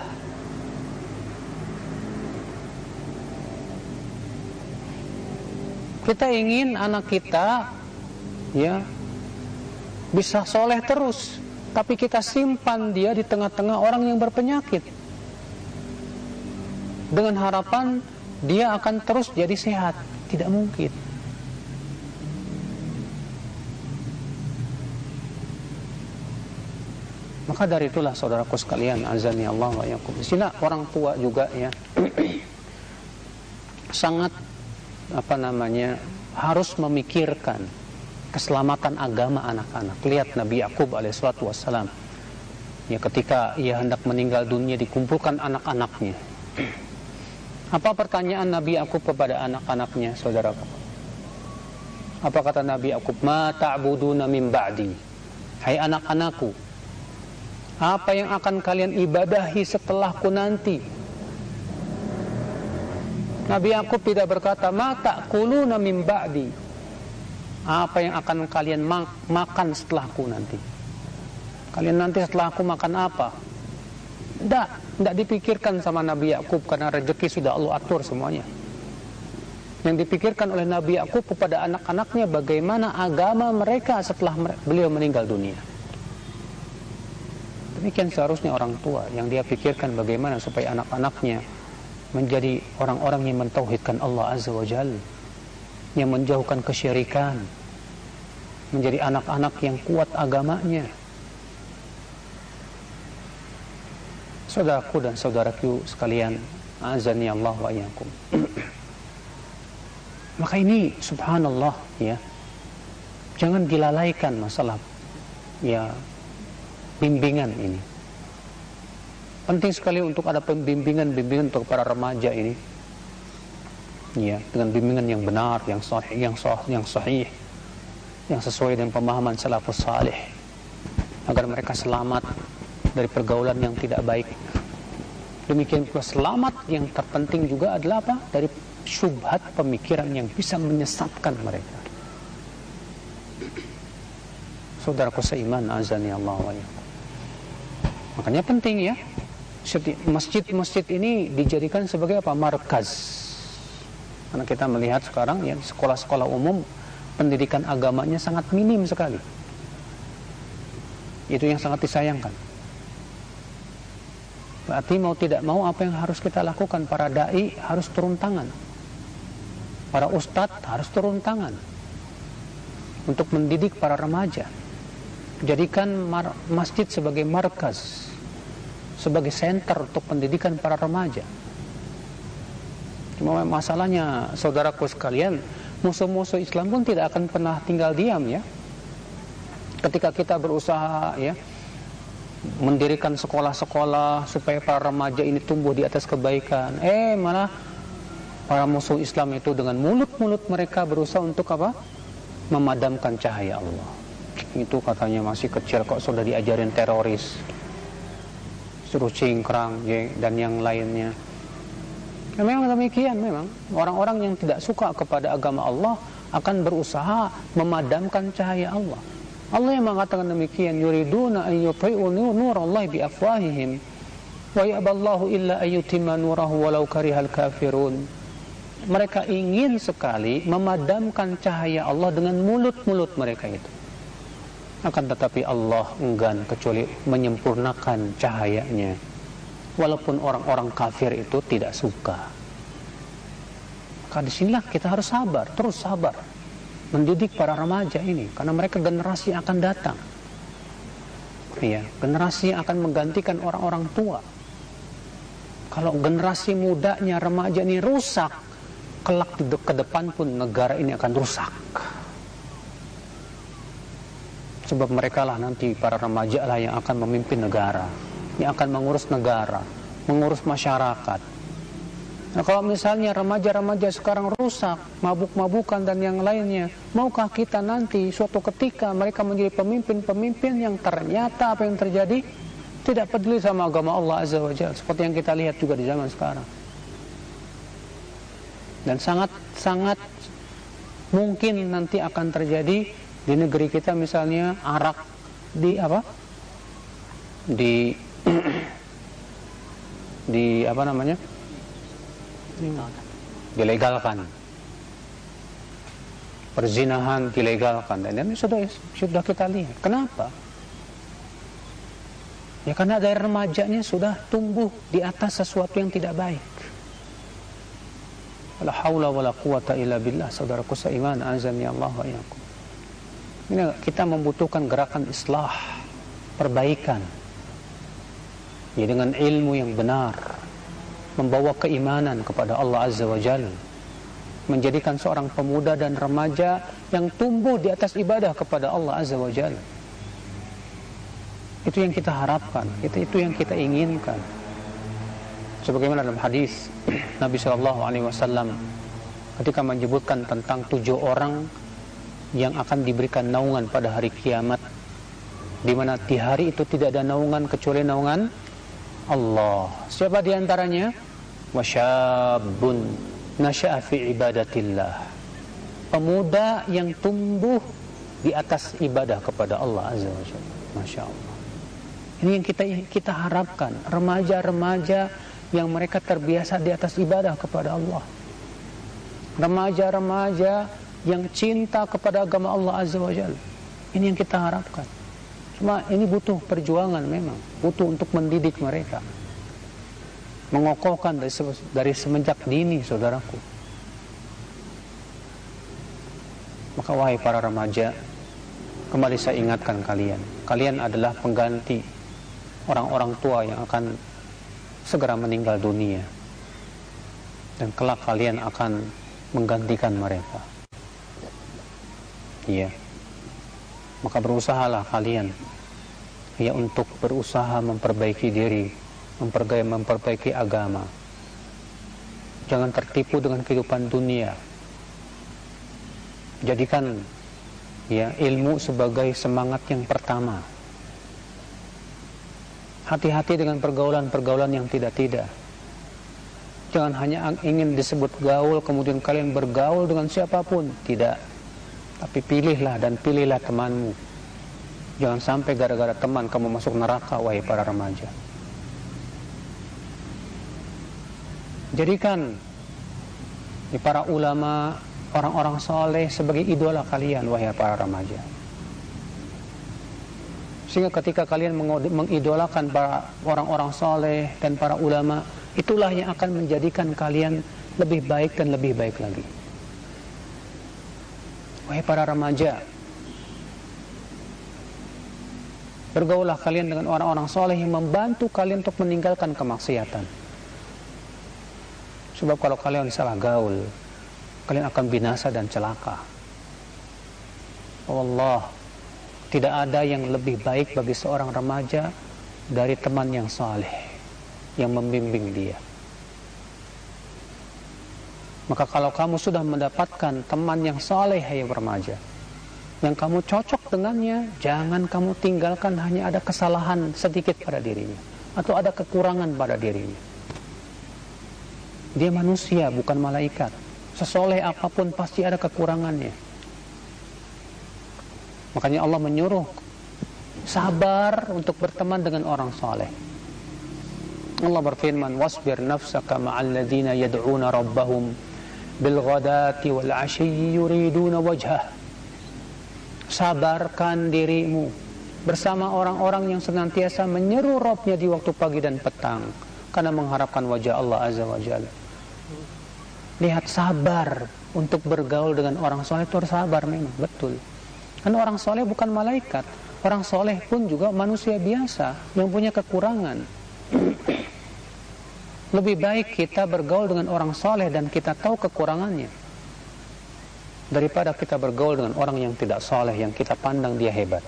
Kita ingin anak kita ya bisa soleh terus, tapi kita simpan dia di tengah-tengah orang yang berpenyakit dengan harapan dia akan terus jadi sehat. Tidak mungkin. Maka dari itulah saudaraku sekalian, azani Allah wa yakum. Sila orang tua juga ya sangat apa namanya harus memikirkan keselamatan agama anak-anak. Lihat Nabi Yakub alaihissalatu wassalam. Ya ketika ia hendak meninggal dunia dikumpulkan anak-anaknya. Apa pertanyaan Nabi Yakub kepada anak-anaknya, saudaraku? Apa kata Nabi Yakub? Ma ta'buduna min ba'di. Hai anak-anakku, apa yang akan kalian ibadahi setelahku nanti? Nabi Yakub tidak berkata, "Ma ta'kuluna min ba'di." Apa yang akan kalian mak makan setelahku nanti? Kalian nanti setelahku makan apa? Tidak, tidak dipikirkan sama Nabi Yakub karena rezeki sudah Allah atur semuanya. Yang dipikirkan oleh Nabi Yakub kepada anak-anaknya bagaimana agama mereka setelah beliau meninggal dunia. Demikian seharusnya orang tua yang dia pikirkan bagaimana supaya anak-anaknya menjadi orang-orang yang mentauhidkan Allah Azza wa Jal, yang menjauhkan kesyirikan, menjadi anak-anak yang kuat agamanya, saudaraku dan saudaraku sekalian azani Allah wa iyyakum. Maka ini subhanallah ya. Jangan dilalaikan masalah ya bimbingan ini. Penting sekali untuk ada pembimbingan-bimbingan untuk para remaja ini. Ya dengan bimbingan yang benar yang sahih yang sahih yang sahih yang sesuai dengan pemahaman salafus salih. Agar mereka selamat dari pergaulan yang tidak baik. Demikian pula selamat yang terpenting juga adalah apa? Dari syubhat pemikiran yang bisa menyesatkan mereka. Saudaraku seiman azani Allah wa Makanya penting ya. Masjid-masjid ini dijadikan sebagai apa? Markaz. Karena kita melihat sekarang ya sekolah-sekolah umum pendidikan agamanya sangat minim sekali. Itu yang sangat disayangkan. Berarti mau tidak mau apa yang harus kita lakukan para dai harus turun tangan. Para ustadz harus turun tangan untuk mendidik para remaja. Jadikan masjid sebagai markas, sebagai center untuk pendidikan para remaja. Cuma masalahnya saudaraku sekalian, musuh-musuh Islam pun tidak akan pernah tinggal diam ya. Ketika kita berusaha ya, mendirikan sekolah-sekolah supaya para remaja ini tumbuh di atas kebaikan. Eh, malah para musuh Islam itu dengan mulut-mulut mereka berusaha untuk apa? Memadamkan cahaya Allah. Itu katanya masih kecil kok sudah diajarin teroris. Suruh cingkrang dan yang lainnya. Ya, memang demikian memang. Orang-orang yang tidak suka kepada agama Allah akan berusaha memadamkan cahaya Allah. Allah yang mengatakan demikian, yuriduna an yutai'u nurallahi bi afwahihim wa ya'ballahu illa ayyutimma nurahu walau karihal kafirun mereka ingin sekali memadamkan cahaya Allah dengan mulut-mulut mereka itu. Akan tetapi Allah enggan kecuali menyempurnakan cahayanya. Walaupun orang-orang kafir itu tidak suka. Maka di sinilah kita harus sabar, terus sabar. Mendidik para remaja ini. Karena mereka generasi akan datang. Iya, generasi akan menggantikan orang-orang tua. Kalau generasi mudanya remaja ini rusak, kelak di ke depan pun negara ini akan rusak. Sebab mereka lah nanti para remaja lah yang akan memimpin negara, yang akan mengurus negara, mengurus masyarakat. Nah, kalau misalnya remaja-remaja sekarang rusak, mabuk-mabukan dan yang lainnya, maukah kita nanti suatu ketika mereka menjadi pemimpin-pemimpin yang ternyata apa yang terjadi? Tidak peduli sama agama Allah Azza wa Jalla seperti yang kita lihat juga di zaman sekarang. Dan sangat sangat mungkin nanti akan terjadi di negeri kita misalnya arak di apa? Di di apa namanya dilegalkan. Perzinahan dilegalkan. Dan ini sudah sudah kita lihat. Kenapa? Ya karena dari remajanya sudah tumbuh di atas sesuatu yang tidak baik. La haula wala quwata illa billah saudaraku seiman azan ya Allah wa iyakum. Ini kita membutuhkan gerakan islah, perbaikan. Ya dengan ilmu yang benar, membawa keimanan kepada Allah Azza wa Jalla. Menjadikan seorang pemuda dan remaja yang tumbuh di atas ibadah kepada Allah Azza wa Jalla. Itu yang kita harapkan, itu itu yang kita inginkan sebagaimana dalam hadis Nabi Shallallahu Alaihi Wasallam ketika menyebutkan tentang tujuh orang yang akan diberikan naungan pada hari kiamat di mana di hari itu tidak ada naungan kecuali naungan Allah siapa di antaranya wasyabun nasya'a fi ibadatillah pemuda yang tumbuh di atas ibadah kepada Allah azza wajalla masya Allah ini yang kita kita harapkan remaja-remaja yang mereka terbiasa di atas ibadah kepada Allah. Remaja-remaja yang cinta kepada agama Allah Azza wa Jalla. Ini yang kita harapkan. Cuma ini butuh perjuangan memang, butuh untuk mendidik mereka. Mengokohkan dari, dari semenjak dini, saudaraku. Maka wahai para remaja, kembali saya ingatkan kalian. Kalian adalah pengganti orang-orang tua yang akan segera meninggal dunia dan kelak kalian akan menggantikan mereka iya maka berusahalah kalian ya untuk berusaha memperbaiki diri memperbaiki, agama jangan tertipu dengan kehidupan dunia jadikan ya ilmu sebagai semangat yang pertama Hati-hati dengan pergaulan-pergaulan yang tidak-tidak. Jangan hanya ingin disebut gaul, kemudian kalian bergaul dengan siapa pun. Tidak. Tapi pilihlah dan pilihlah temanmu. Jangan sampai gara-gara teman kamu masuk neraka, wahai para remaja. Jadikan di para ulama, orang-orang soleh sebagai idola kalian, wahai para remaja. Sehingga ketika kalian mengidolakan para orang-orang soleh dan para ulama, itulah yang akan menjadikan kalian lebih baik dan lebih baik lagi. Wahai para remaja, bergaulah kalian dengan orang-orang soleh yang membantu kalian untuk meninggalkan kemaksiatan. Sebab kalau kalian salah gaul, kalian akan binasa dan celaka. Allah tidak ada yang lebih baik bagi seorang remaja dari teman yang saleh yang membimbing dia. Maka kalau kamu sudah mendapatkan teman yang soleh, hai remaja, yang kamu cocok dengannya, jangan kamu tinggalkan hanya ada kesalahan sedikit pada dirinya atau ada kekurangan pada dirinya. Dia manusia, bukan malaikat. Sesoleh apa pun pasti ada kekurangannya. Makanya Allah menyuruh sabar untuk berteman dengan orang soleh. Allah berfirman, "Wasbir nafsaka ma'al ladzina yad'una rabbahum bil ghadati wal 'ashyi yuriduna wajhah." Sabarkan dirimu bersama orang-orang yang senantiasa menyeru Robnya di waktu pagi dan petang karena mengharapkan wajah Allah Azza wa Jalla. Lihat sabar untuk bergaul dengan orang soleh itu harus sabar memang, betul. Karena orang soleh bukan malaikat. Orang soleh pun juga manusia biasa yang punya kekurangan. Lebih baik kita bergaul dengan orang soleh dan kita tahu kekurangannya. Daripada kita bergaul dengan orang yang tidak soleh, yang kita pandang dia hebat.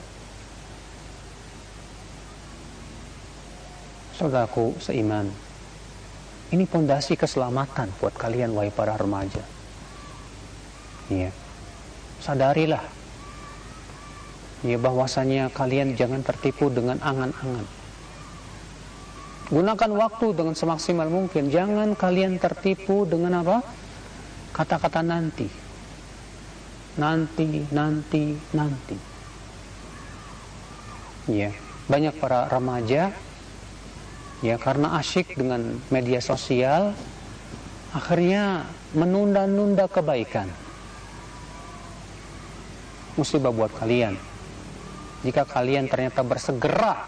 Saudaraku seiman, ini pondasi keselamatan buat kalian wahai para remaja. Iya. Sadarilah. Ya bahwasanya kalian jangan tertipu dengan angan-angan. Gunakan waktu dengan semaksimal mungkin. Jangan kalian tertipu dengan apa? Kata-kata nanti. Nanti, nanti, nanti. Ya, banyak para remaja ya karena asyik dengan media sosial akhirnya menunda-nunda kebaikan. Musibah buat kalian. Jika kalian ternyata bersegera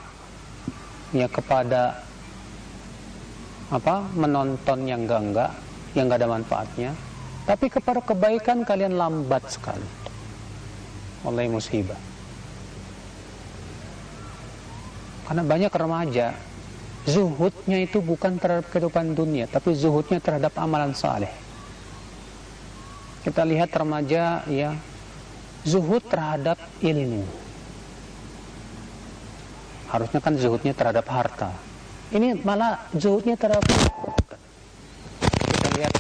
ya kepada apa menonton yang enggak-enggak yang enggak ada manfaatnya tapi kepada kebaikan kalian lambat sekali oleh musibah. Karena banyak remaja zuhudnya itu bukan terhadap kehidupan dunia tapi zuhudnya terhadap amalan saleh. Kita lihat remaja ya zuhud terhadap ilmu. Harusnya kan zuhudnya terhadap harta. Ini malah zuhudnya terhadap kita lihat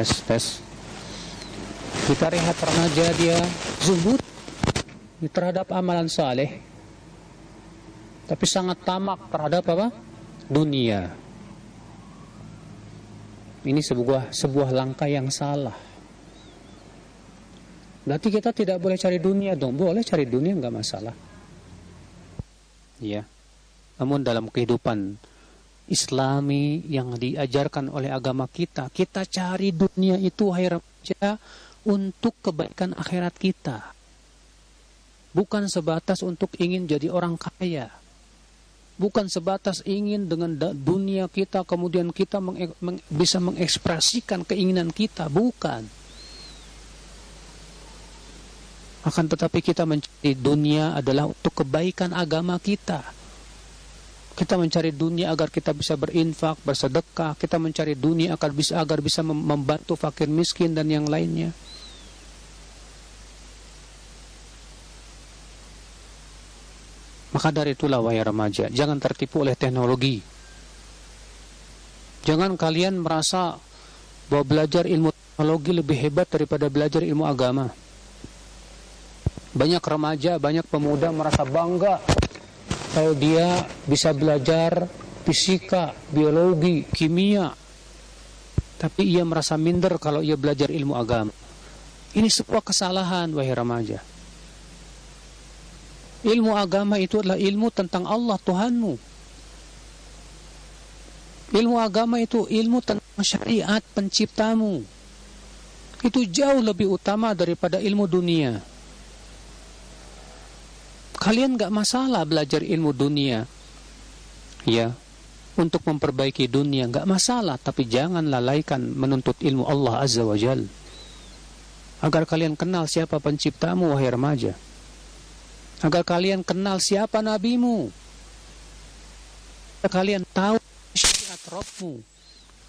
tes tes. Kita lihat remaja dia. Zuhud terhadap amalan saleh. Tapi sangat tamak terhadap apa? Dunia. Ini sebuah sebuah langkah yang salah. Berarti kita tidak boleh cari dunia dong. Boleh cari dunia nggak masalah. Ya namun dalam kehidupan islami yang diajarkan oleh agama kita. Kita cari dunia itu hai remaja untuk kebaikan akhirat kita. Bukan sebatas untuk ingin jadi orang kaya. Bukan sebatas ingin dengan dunia kita kemudian kita meng meng bisa mengekspresikan keinginan kita. Bukan. Akan tetapi kita mencari dunia adalah untuk kebaikan agama kita kita mencari dunia agar kita bisa berinfak, bersedekah. Kita mencari dunia agar bisa agar bisa membantu fakir miskin dan yang lainnya. Maka dari itulah wahai remaja, jangan tertipu oleh teknologi. Jangan kalian merasa bahwa belajar ilmu teknologi lebih hebat daripada belajar ilmu agama. Banyak remaja, banyak pemuda merasa bangga kalau dia bisa belajar fisika, biologi, kimia, tapi ia merasa minder kalau ia belajar ilmu agama. Ini sebuah kesalahan, wahai remaja. Ilmu agama itu adalah ilmu tentang Allah Tuhanmu. Ilmu agama itu ilmu tentang syariat penciptamu. Itu jauh lebih utama daripada ilmu dunia. Kalian gak masalah belajar ilmu dunia. Ya, untuk memperbaiki dunia gak masalah, tapi jangan lalaikan menuntut ilmu Allah Azza wa Jal. Agar kalian kenal siapa penciptamu, wahai remaja. Agar kalian kenal siapa nabimu. Agar kalian tahu syariat Rabbmu.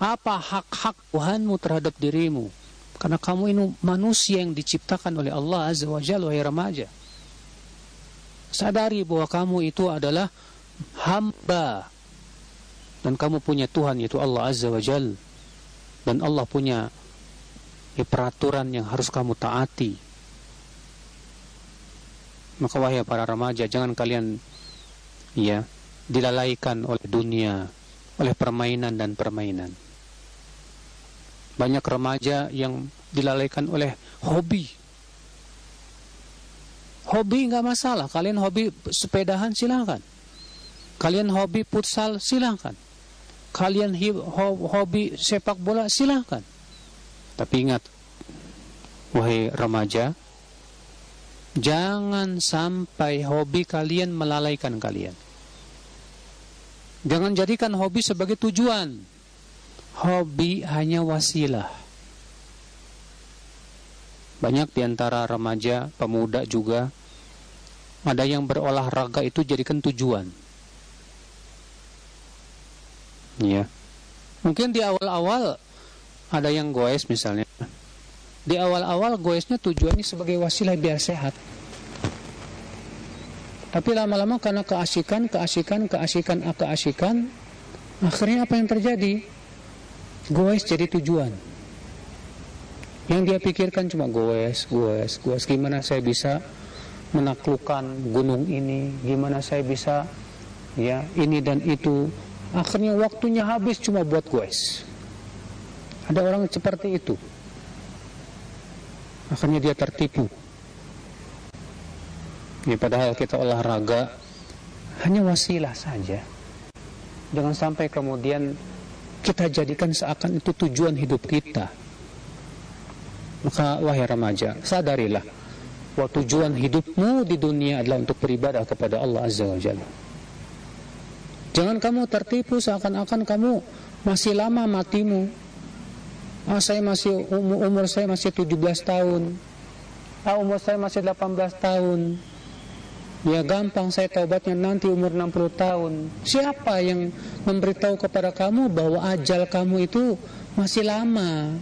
Apa hak-hak Tuhanmu terhadap dirimu? Karena kamu ini manusia yang diciptakan oleh Allah Azza wa Jalla, wahai remaja. Sadari bahwa kamu itu adalah hamba. Dan kamu punya Tuhan yaitu Allah Azza wa Jalla. Dan Allah punya ya, peraturan yang harus kamu taati. Maka wahai para remaja, jangan kalian ya dilalaikan oleh dunia, oleh permainan dan permainan. Banyak remaja yang dilalaikan oleh hobi. Hobi nggak masalah. Kalian hobi sepedahan silakan. Kalian hobi futsal silakan. Kalian hobi sepak bola silakan. Tapi ingat, wahai remaja, jangan sampai hobi kalian melalaikan kalian. Jangan jadikan hobi sebagai tujuan hobi hanya wasilah. Banyak di antara remaja, pemuda juga ada yang berolahraga itu jadikan tujuan. Ya. Mungkin di awal-awal ada yang goes misalnya. Di awal-awal goesnya tujuannya sebagai wasilah biar sehat. Tapi lama-lama karena keasikan, keasikan, keasikan, keasikan, akhirnya apa yang terjadi? goes jadi tujuan yang dia pikirkan cuma goes, goes, goes gimana saya bisa menaklukkan gunung ini gimana saya bisa ya ini dan itu. Akhirnya waktunya habis cuma buat goes. Ada orang seperti itu. Akhirnya dia tertipu. Ya, padahal kita olahraga hanya wasilah saja. Jangan sampai kemudian kita jadikan seakan itu tujuan hidup kita. Maka wahai remaja, sadarilah bahwa tujuan hidupmu di dunia adalah untuk beribadah kepada Allah Azza wa Jalla. Jangan kamu tertipu seakan-akan kamu masih lama matimu. Ah, saya masih umur, umur saya masih 17 tahun. Ah, umur saya masih 18 tahun. Ya gampang saya taubatnya nanti umur 60 tahun. Siapa yang memberitahu kepada kamu bahwa ajal kamu itu masih lama?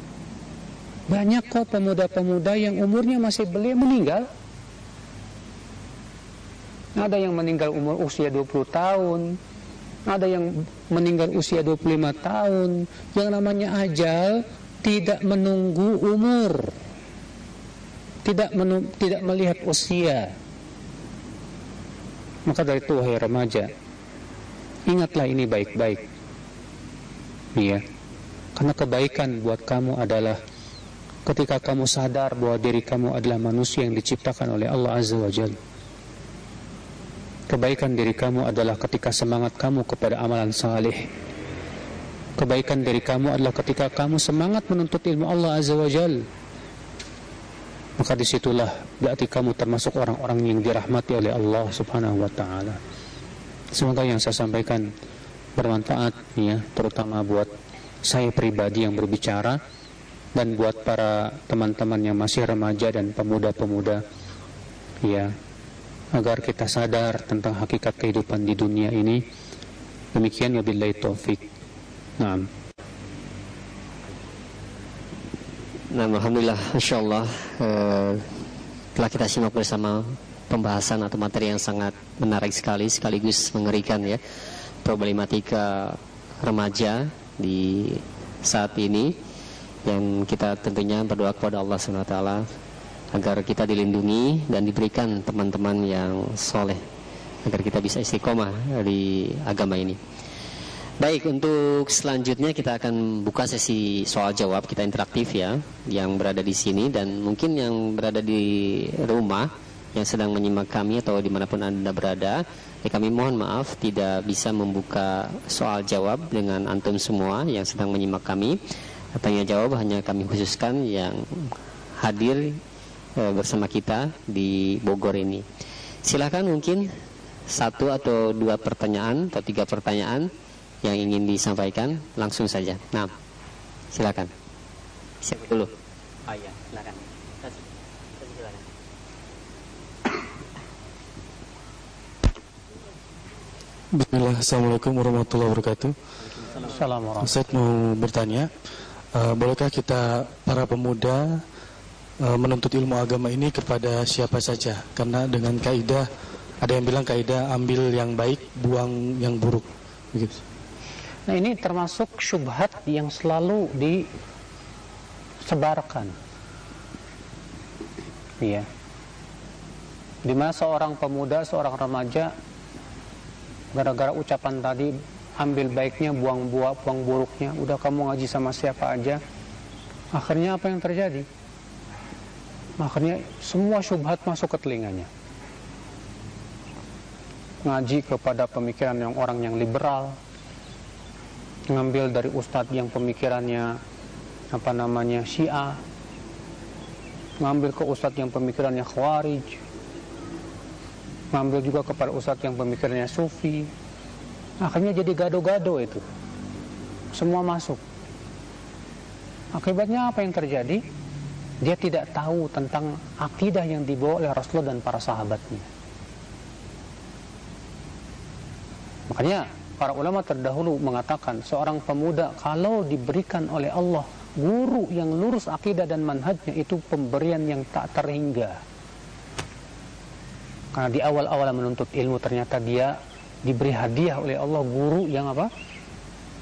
Banyak kok pemuda-pemuda yang umurnya masih belia meninggal. Ada yang meninggal umur usia 20 tahun. Ada yang meninggal usia 25 tahun. Yang namanya ajal tidak menunggu umur. Tidak menung, tidak melihat usia. Maka dari itu wahai remaja, ingatlah ini baik-baik. Iya. Karena kebaikan buat kamu adalah ketika kamu sadar bahwa diri kamu adalah manusia yang diciptakan oleh Allah Azza wa Jalla. Kebaikan diri kamu adalah ketika semangat kamu kepada amalan saleh. Kebaikan dari kamu adalah ketika kamu semangat menuntut ilmu Allah Azza wa Jalla maka disitulah berarti kamu termasuk orang-orang yang dirahmati oleh Allah Subhanahu Wa Taala. Semoga yang saya sampaikan bermanfaat ya, terutama buat saya pribadi yang berbicara dan buat para teman-teman yang masih remaja dan pemuda-pemuda ya agar kita sadar tentang hakikat kehidupan di dunia ini. Demikian wabillahi taufik. Naam. Nah, Alhamdulillah, Insya Allah eh, telah kita simak bersama pembahasan atau materi yang sangat menarik sekali, sekaligus mengerikan ya, problematika remaja di saat ini yang kita tentunya berdoa kepada Allah SWT agar kita dilindungi dan diberikan teman-teman yang soleh agar kita bisa istiqomah di agama ini. Baik, untuk selanjutnya kita akan buka sesi soal jawab kita interaktif ya, yang berada di sini dan mungkin yang berada di rumah yang sedang menyimak kami atau di mana pun anda berada, ya kami mohon maaf tidak bisa membuka soal jawab dengan antum semua yang sedang menyimak kami. Tanya jawab hanya kami khususkan yang hadir e, bersama kita di Bogor ini. Silakan mungkin satu atau dua pertanyaan atau tiga pertanyaan yang ingin disampaikan langsung saja. Nah, silakan. Siapa dulu? Oh iya, silakan. silakan. Bismillah, Assalamualaikum warahmatullahi wabarakatuh. Assalamualaikum. Ustaz mau bertanya, uh, bolehkah kita para pemuda uh, menuntut ilmu agama ini kepada siapa saja? Karena dengan kaidah ada yang bilang kaidah ambil yang baik, buang yang buruk. Begitu. Nah ini termasuk syubhat yang selalu disebarkan. Iya. Di mana seorang pemuda, seorang remaja gara-gara ucapan tadi ambil baiknya, buang buah, buang buruknya, udah kamu ngaji sama siapa aja. Akhirnya apa yang terjadi? Akhirnya semua syubhat masuk ke telinganya. Ngaji kepada pemikiran yang orang yang liberal. Ngambil dari ustadz yang pemikirannya apa namanya syiah. Ngambil ke ustadz yang pemikirannya khawarij. Ngambil juga kepada ustadz yang pemikirannya sufi akhirnya jadi gado-gado itu. Semua masuk. Akibatnya apa yang terjadi? Dia tidak tahu tentang akidah yang dibawa oleh Rasulullah dan para sahabatnya. Makanya para ulama terdahulu mengatakan seorang pemuda kalau diberikan oleh Allah guru yang lurus akidah dan manhajnya itu pemberian yang tak terhingga. Karena di awal-awal menuntut ilmu ternyata dia diberi hadiah oleh Allah guru yang apa?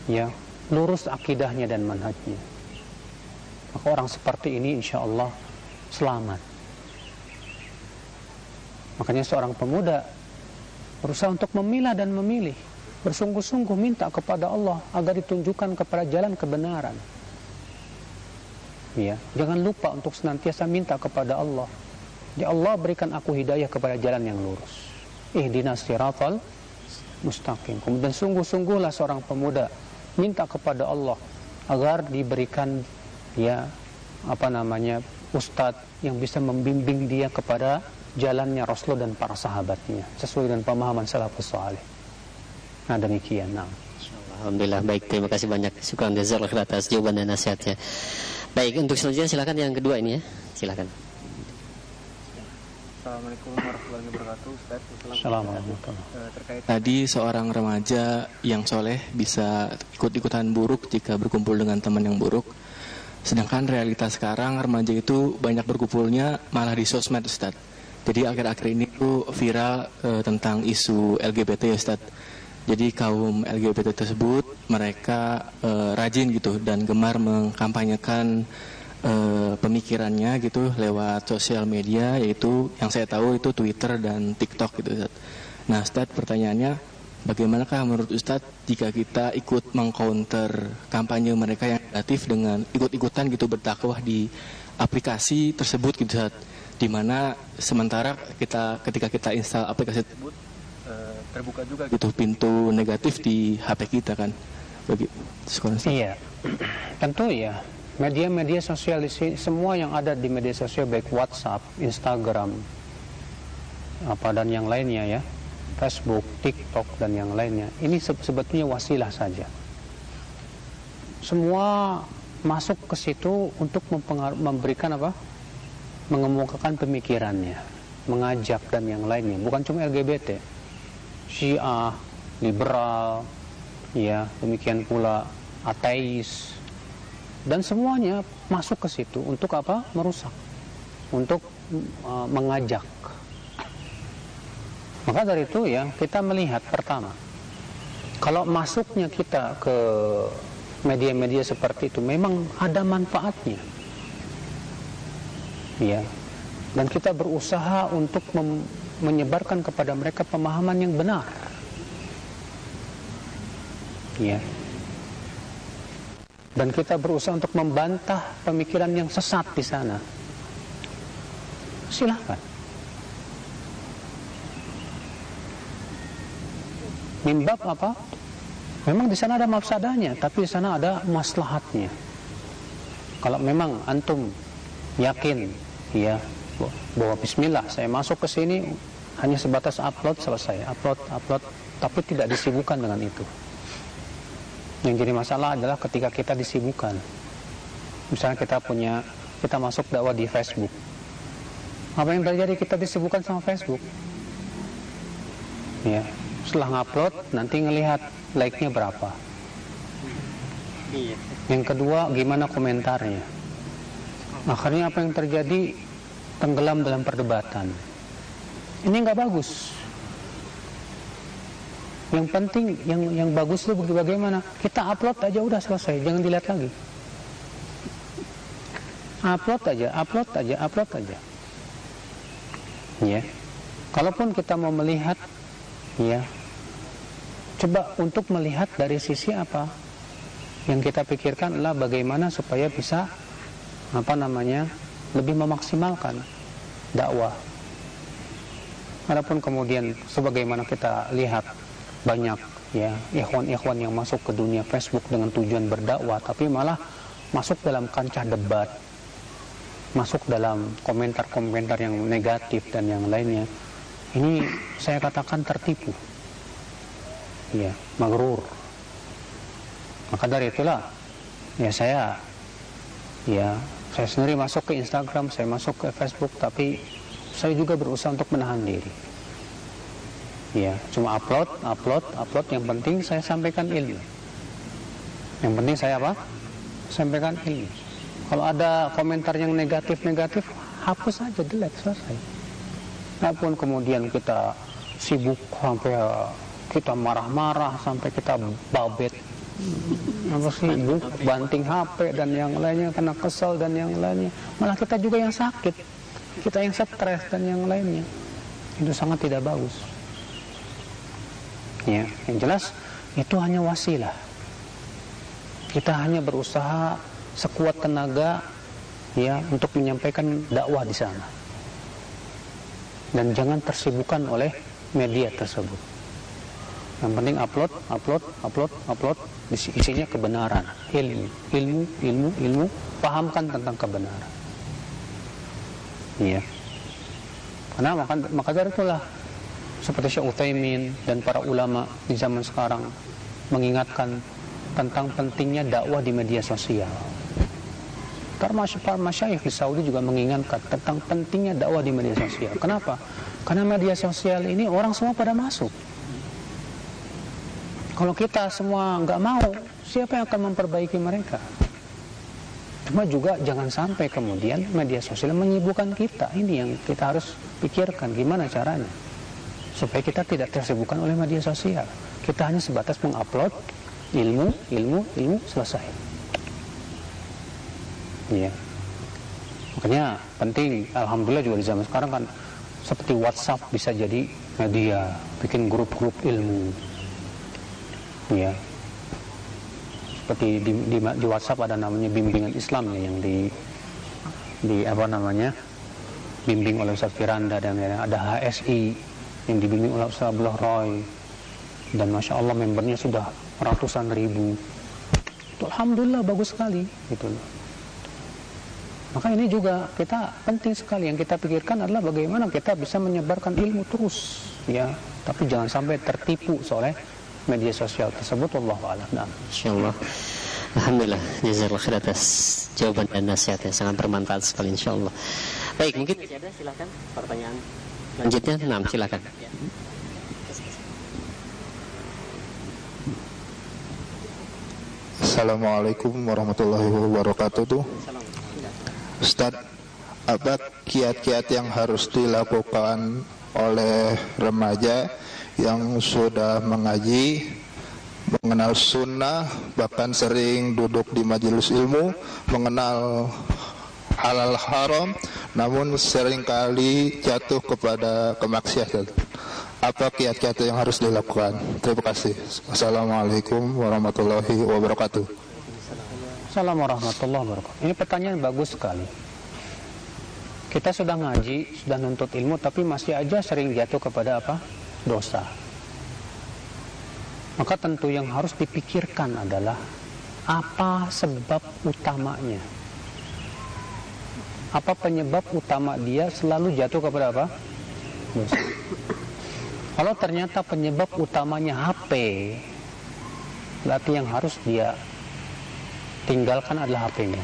Ya, lurus akidahnya dan manhajnya. Maka orang seperti ini insya Allah selamat. Makanya seorang pemuda berusaha untuk memilah dan memilih bersungguh-sungguh minta kepada Allah agar ditunjukkan kepada jalan kebenaran ya jangan lupa untuk senantiasa minta kepada Allah ya Allah berikan aku hidayah kepada jalan yang lurus ihdinas siratal mustaqim kemudian sungguh-sungguhlah seorang pemuda minta kepada Allah agar diberikan ya apa namanya ustadz yang bisa membimbing dia kepada jalannya Rasulullah dan para sahabatnya sesuai dengan pemahaman salafus saleh. Nah demikian. Nah. Alhamdulillah baik terima kasih banyak syukur jazakallahu atas jawaban dan nasihatnya. Baik untuk selanjutnya silakan yang kedua ini ya silakan. Assalamualaikum warahmatullahi wabarakatuh Ustaz Assalamualaikum eh, terkait Tadi seorang remaja yang soleh bisa ikut-ikutan buruk jika berkumpul dengan teman yang buruk. Sedangkan realitas sekarang remaja itu banyak berkumpulnya malah di sosmed Ustaz. Jadi akhir-akhir ini tuh viral uh, tentang isu LGBT ya Ustaz. Jadi kaum LGBT tersebut mereka uh, rajin gitu dan gemar mengkampanyekan uh, pemikirannya gitu lewat sosial media yaitu yang saya tahu itu Twitter dan TikTok gitu Ustaz. Nah Ustaz pertanyaannya bagaimanakah menurut Ustaz jika kita ikut mengcounter kampanye mereka yang negatif dengan ikut-ikutan gitu berdakwah di aplikasi tersebut gitu Ustaz? Di mana sementara kita ketika kita install aplikasi tersebut uh, terbuka juga gitu pintu negatif di HP kita kan? Bagi sekolah iya. Tentu ya media-media sosial di sini semua yang ada di media sosial baik WhatsApp, Instagram apa dan yang lainnya ya. Facebook, TikTok dan yang lainnya. Ini sebetulnya wasilah saja. Semua masuk ke situ untuk memberikan apa? Mengemukakan pemikirannya, mengajak dan yang lainnya, bukan cuma LGBT, Syiah, liberal, ya demikian pula ateis dan semuanya masuk ke situ untuk apa? Merusak, untuk uh, mengajak. Maka dari itu ya kita melihat pertama, kalau masuknya kita ke media-media seperti itu memang ada manfaatnya. Ya. Dan kita berusaha untuk menyebarkan kepada mereka pemahaman yang benar. Ya dan kita berusaha untuk membantah pemikiran yang sesat di sana. Silahkan mimbab apa? Memang di sana ada mafsadahnya tapi di sana ada maslahatnya. Kalau memang antum yakin ya bahwa Bismillah saya masuk ke sini hanya sebatas upload selesai. Upload upload tapi tidak disibukkan dengan itu yang jadi masalah adalah ketika kita disibukkan misalnya kita punya kita masuk dakwah di Facebook apa yang terjadi kita disibukkan sama Facebook ya setelah ngupload nanti ngelihat like-nya berapa. Yang kedua, gimana komentarnya? Akhirnya apa yang terjadi? Tenggelam dalam perdebatan. Ini nggak bagus. Yang penting, yang yang bagus itu bagaimana? Kita upload aja udah selesai, jangan dilihat lagi. Upload aja, upload aja, upload aja. Ya. Kalaupun kita mau melihat, ya, coba untuk melihat dari sisi apa? Yang kita pikirkan adalah bagaimana supaya bisa apa namanya lebih memaksimalkan dakwah. Adapun kemudian sebagaimana kita lihat banyak ya ikhwan-ikhwan yang masuk ke dunia Facebook dengan tujuan berdakwah tapi malah masuk dalam kancah debat masuk dalam komentar-komentar yang negatif dan yang lainnya. Ini saya katakan tertipu. Ya magrur. Maka dari itulah ya saya ya saya sendiri masuk ke Instagram saya masuk ke Facebook tapi saya juga berusaha untuk menahan diri ya cuma upload upload upload. Yang penting saya sampaikan ilmu. Yang penting saya apa? Sampaikan ilmu. Kalau ada komentar yang negatif-negatif hapus saja delete selesai. Walaupun kemudian kita sibuk sampai kita marah-marah sampai kita babet. Apa sibuk banting HP dan yang lainnya karena kesal dan yang lainnya. Malah kita juga yang sakit. Kita yang stres dan yang lainnya. Itu sangat tidak bagus ya yang jelas itu hanya wasilah. Kita hanya berusaha sekuat tenaga ya untuk menyampaikan dakwah di sana. Dan jangan tersibukkan oleh media tersebut. Yang penting upload upload upload upload isinya kebenaran. Ilmu ilmu ilmu ilmu pahamkan tentang kebenaran. Iya. Karena maka, maka dari itulah seperti Syekh Utsaimin dan para ulama di zaman sekarang mengingatkan tentang pentingnya dakwah di media sosial. Para masyayikh di Saudi juga mengingatkan tentang pentingnya dakwah di media sosial. Kenapa? Karena media sosial ini orang semua pada masuk. Kalau kita semua nggak mau, siapa yang akan memperbaiki mereka? Cuma juga jangan sampai kemudian media sosial menyibukkan kita. Ini yang kita harus pikirkan gimana caranya supaya kita tidak tersibukkan oleh media sosial. Kita hanya sebatas mengupload ilmu, ilmu, ilmu selesai. Iya. Makanya penting, alhamdulillah juga di zaman sekarang kan seperti WhatsApp bisa jadi media, bikin grup-grup ilmu. Iya. Seperti di, di, di WhatsApp ada namanya bimbingan Islam ya yang di di apa namanya bimbing oleh Ustaz Firanda dan ada HSI yang dibimbing oleh Ustaz Abdullah Roy. Dan Masya Allah membernya sudah ratusan ribu. Itu Alhamdulillah bagus sekali. Gitu. Loh maka ini juga kita penting sekali. Yang kita pikirkan adalah bagaimana kita bisa menyebarkan ilmu terus ya. Tapi jangan sampai tertipu oleh media sosial tersebut. Allah a'lam. Nah. insyaallah. Alhamdulillah. Jazakallah khair atas jawaban dan nasihat yang sangat bermanfaat sekali insyaallah. Baik mungkin ada? Silakan pertanyaan Lanjutnya, enam silakan. Assalamualaikum warahmatullahi wabarakatuh. Ustaz, apa kiat-kiat yang harus dilakukan oleh remaja yang sudah mengaji, mengenal sunnah, bahkan sering duduk di majelis ilmu, mengenal halal haram namun sering kali jatuh kepada kemaksiatan. Apa kiat-kiat yang harus dilakukan? Terima kasih. Assalamualaikum warahmatullahi wabarakatuh. Assalamualaikum warahmatullahi wabarakatuh. Ini pertanyaan bagus sekali. Kita sudah ngaji sudah nuntut ilmu tapi masih aja sering jatuh kepada apa? Dosa. Maka tentu yang harus dipikirkan adalah apa sebab utamanya apa penyebab utama dia selalu jatuh kepada apa? Dosa. Kalau ternyata penyebab utamanya HP, berarti yang harus dia tinggalkan adalah HP-nya.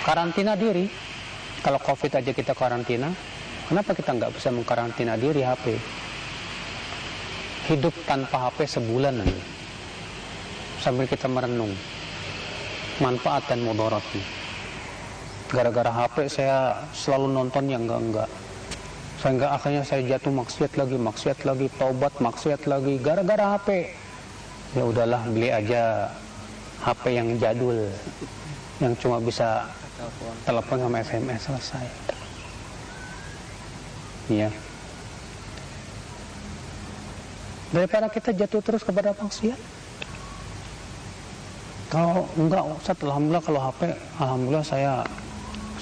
Karantina diri, kalau COVID aja kita karantina, kenapa kita nggak bisa mengkarantina diri HP? hidup tanpa HP sebulan nanti. Sambil kita merenung manfaat dan mudaratnya. Gara-gara HP saya selalu nonton yang enggak-enggak. Sehingga akhirnya saya jatuh maksiat lagi, maksiat lagi, taubat, maksiat lagi, gara-gara HP. Ya udahlah, beli aja HP yang jadul, yang cuma bisa telepon sama SMS selesai. Iya. Daripada kita jatuh terus kepada maksiat. Kalau enggak, Ustaz, Alhamdulillah kalau HP, Alhamdulillah saya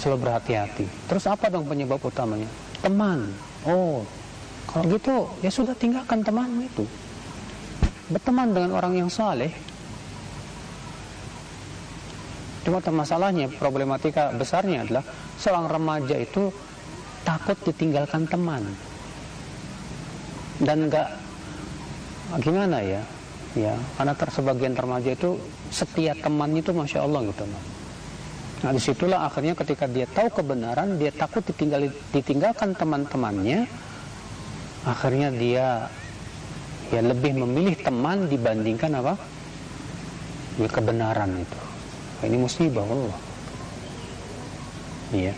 selalu berhati-hati. Terus apa dong penyebab utamanya? Teman. Oh, kalau gitu ya sudah tinggalkan temanmu itu. Berteman dengan orang yang saleh. Cuma masalahnya, problematika besarnya adalah seorang remaja itu takut ditinggalkan teman. Dan enggak gimana ya ya karena tersebagian remaja itu setia teman itu masya Allah gitu nah di situlah akhirnya ketika dia tahu kebenaran dia takut ditinggal ditinggalkan teman-temannya akhirnya dia ya lebih memilih teman dibandingkan apa? Ya, kebenaran itu. Ini musibah Allah. Iya.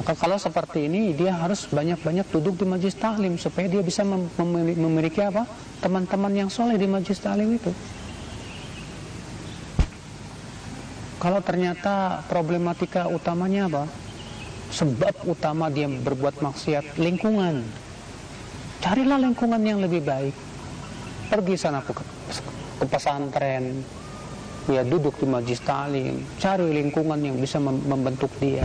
Maka kalau seperti ini dia harus banyak-banyak duduk di majlis taklim supaya dia bisa mem memiliki apa? Teman-teman yang soleh di majlis taklim itu. Kalau ternyata problematika utamanya apa? Sebab utama dia berbuat maksiat lingkungan. Carilah lingkungan yang lebih baik. Pergi sana ke, ke pesantren, ya duduk di majlis taklim, cari lingkungan yang bisa mem membentuk dia.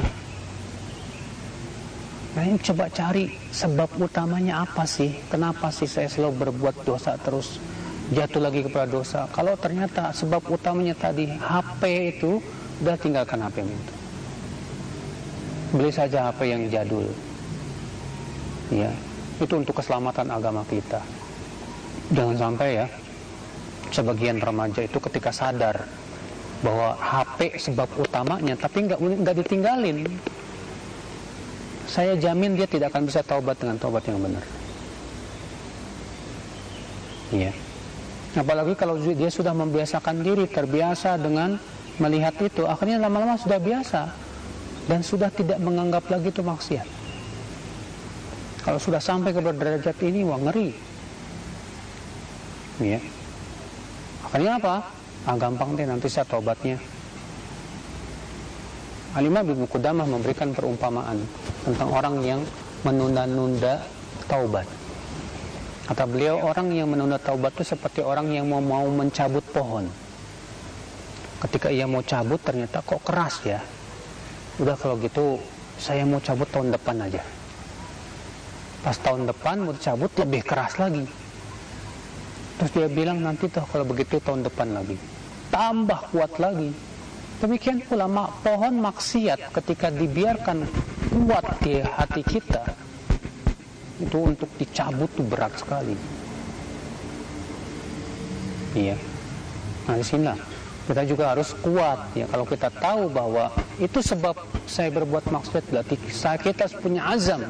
Nah ini coba cari sebab utamanya apa sih? Kenapa sih saya selalu berbuat dosa terus? Jatuh lagi kepada dosa. Kalau ternyata sebab utamanya tadi HP itu, udah tinggalkan HP itu. Beli saja HP yang jadul. Ya, itu untuk keselamatan agama kita. Jangan sampai ya, sebagian remaja itu ketika sadar bahwa HP sebab utamanya, tapi nggak nggak ditinggalin saya jamin dia tidak akan bisa taubat dengan taubat yang benar. Iya. Apalagi kalau dia sudah membiasakan diri, terbiasa dengan melihat itu, akhirnya lama-lama sudah biasa dan sudah tidak menganggap lagi itu maksiat. Kalau sudah sampai ke derajat ini, wah ngeri. Iya. Akhirnya apa? Ah, gampang deh nanti saya taubatnya. Alimah bin Qudamah memberikan perumpamaan tentang orang yang menunda-nunda taubat. Kata beliau, orang yang menunda taubat itu seperti orang yang mau mau mencabut pohon. Ketika ia mau cabut, ternyata kok keras ya. Udah kalau gitu, saya mau cabut tahun depan aja. Pas tahun depan mau cabut lebih keras lagi. Terus dia bilang nanti tuh kalau begitu tahun depan lagi. Tambah kuat lagi Demikian pula pohon maksiat ketika dibiarkan kuat di hati kita itu untuk dicabut itu berat sekali. Iya. Nah di sini kita juga harus kuat ya. Kalau kita tahu bahwa itu sebab saya berbuat maksiat berarti saya kita punya azam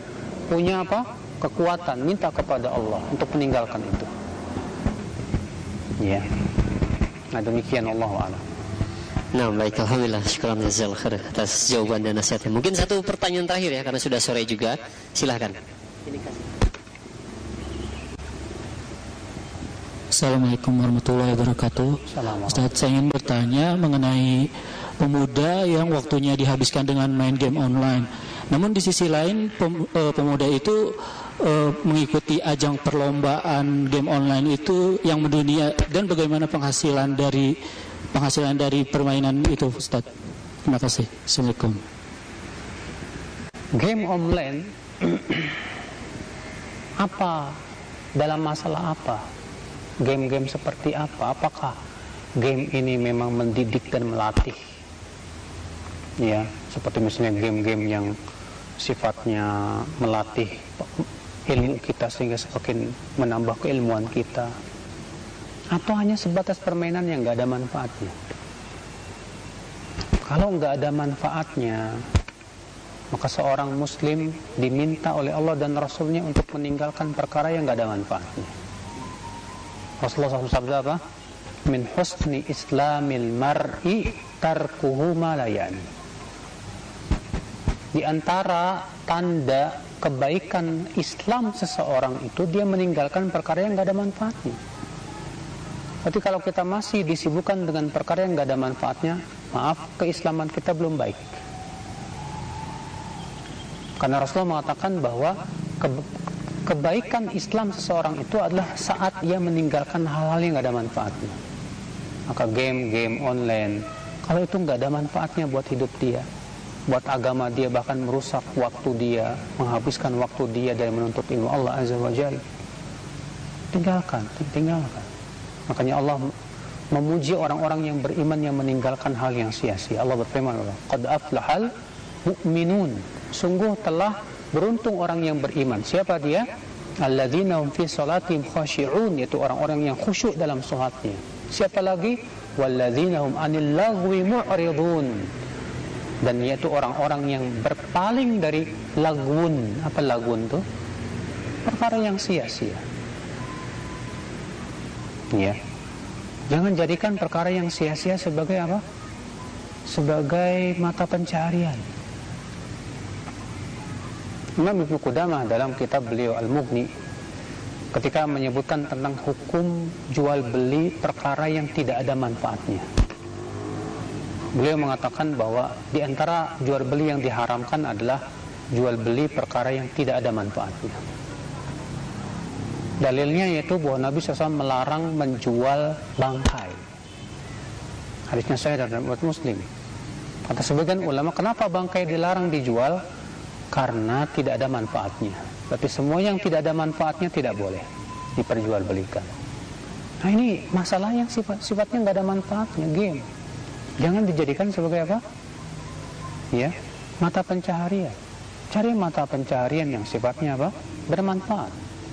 punya apa? Kekuatan minta kepada Allah untuk meninggalkan itu. Ya nah demikian Allah Allah Nah baik Alhamdulillah. Syukur khair atas jawaban dan nasihatnya. Mungkin satu pertanyaan terakhir ya Karena sudah sore juga. Silahkan. Assalamualaikum warahmatullahi wabarakatuh. Ustaz saya ingin bertanya mengenai pemuda yang waktunya dihabiskan dengan main game online. Namun di sisi lain eh, pemuda itu uh, mengikuti ajang perlombaan game online itu yang mendunia dan bagaimana penghasilan dari penghasilan dari permainan itu Ustaz. Terima kasih. Assalamualaikum. Game online apa dalam masalah apa? Game-game seperti apa? Apakah game ini memang mendidik dan melatih? Ya, seperti misalnya game-game yang sifatnya melatih ilmu kita sehingga semakin menambah keilmuan kita atau hanya sebatas permainan yang nggak ada manfaatnya kalau nggak ada manfaatnya maka seorang muslim diminta oleh Allah dan Rasulnya untuk meninggalkan perkara yang nggak ada manfaatnya. Rasulullah SAW sabda apa? Min husni islamil mar'i tarkuhu malayani. Di antara tanda kebaikan Islam seseorang itu dia meninggalkan perkara yang nggak ada manfaatnya. Tapi kalau kita masih disibukkan dengan perkara yang nggak ada manfaatnya, maaf, keislaman kita belum baik. Karena Rasulullah mengatakan bahwa ke, kebaikan Islam seseorang itu adalah saat ia meninggalkan hal-hal yang nggak ada manfaatnya. Maka game-game online, kalau itu nggak ada manfaatnya buat hidup dia, buat agama dia, bahkan merusak waktu dia, menghabiskan waktu dia dari menuntut ilmu Allah Azza wa Jalla. Tinggalkan, tinggalkan. Makanya Allah memuji orang-orang yang beriman yang meninggalkan hal yang sia-sia. Allah berfirman, "Qad aflahal mu'minun." Sungguh telah beruntung orang yang beriman. Siapa dia? Alladzina hum fi salatihim khashi'un, yaitu orang-orang yang khusyuk dalam salatnya. Siapa lagi? Walladzina hum 'anil lagwi mu'ridun. Dan yaitu orang-orang yang berpaling dari lagun. Apa lagun tuh? Perkara yang sia-sia. Ya. Jangan jadikan perkara yang sia-sia sebagai apa? Sebagai mata pencarian. Imam Ibnu Qudamah dalam kitab beliau Al-Mughni ketika menyebutkan tentang hukum jual beli perkara yang tidak ada manfaatnya. Beliau mengatakan bahwa di antara jual beli yang diharamkan adalah jual beli perkara yang tidak ada manfaatnya. Dalilnya yaitu bahwa Nabi SAW melarang menjual bangkai. Hadisnya saya dan buat muslim. Kata sebagian ulama, kenapa bangkai dilarang dijual? Karena tidak ada manfaatnya. Tapi semua yang tidak ada manfaatnya tidak boleh diperjualbelikan. Nah ini masalah yang sifat, sifatnya nggak ada manfaatnya, game. Jangan dijadikan sebagai apa? Ya, mata pencaharian. Cari mata pencaharian yang sifatnya apa? Bermanfaat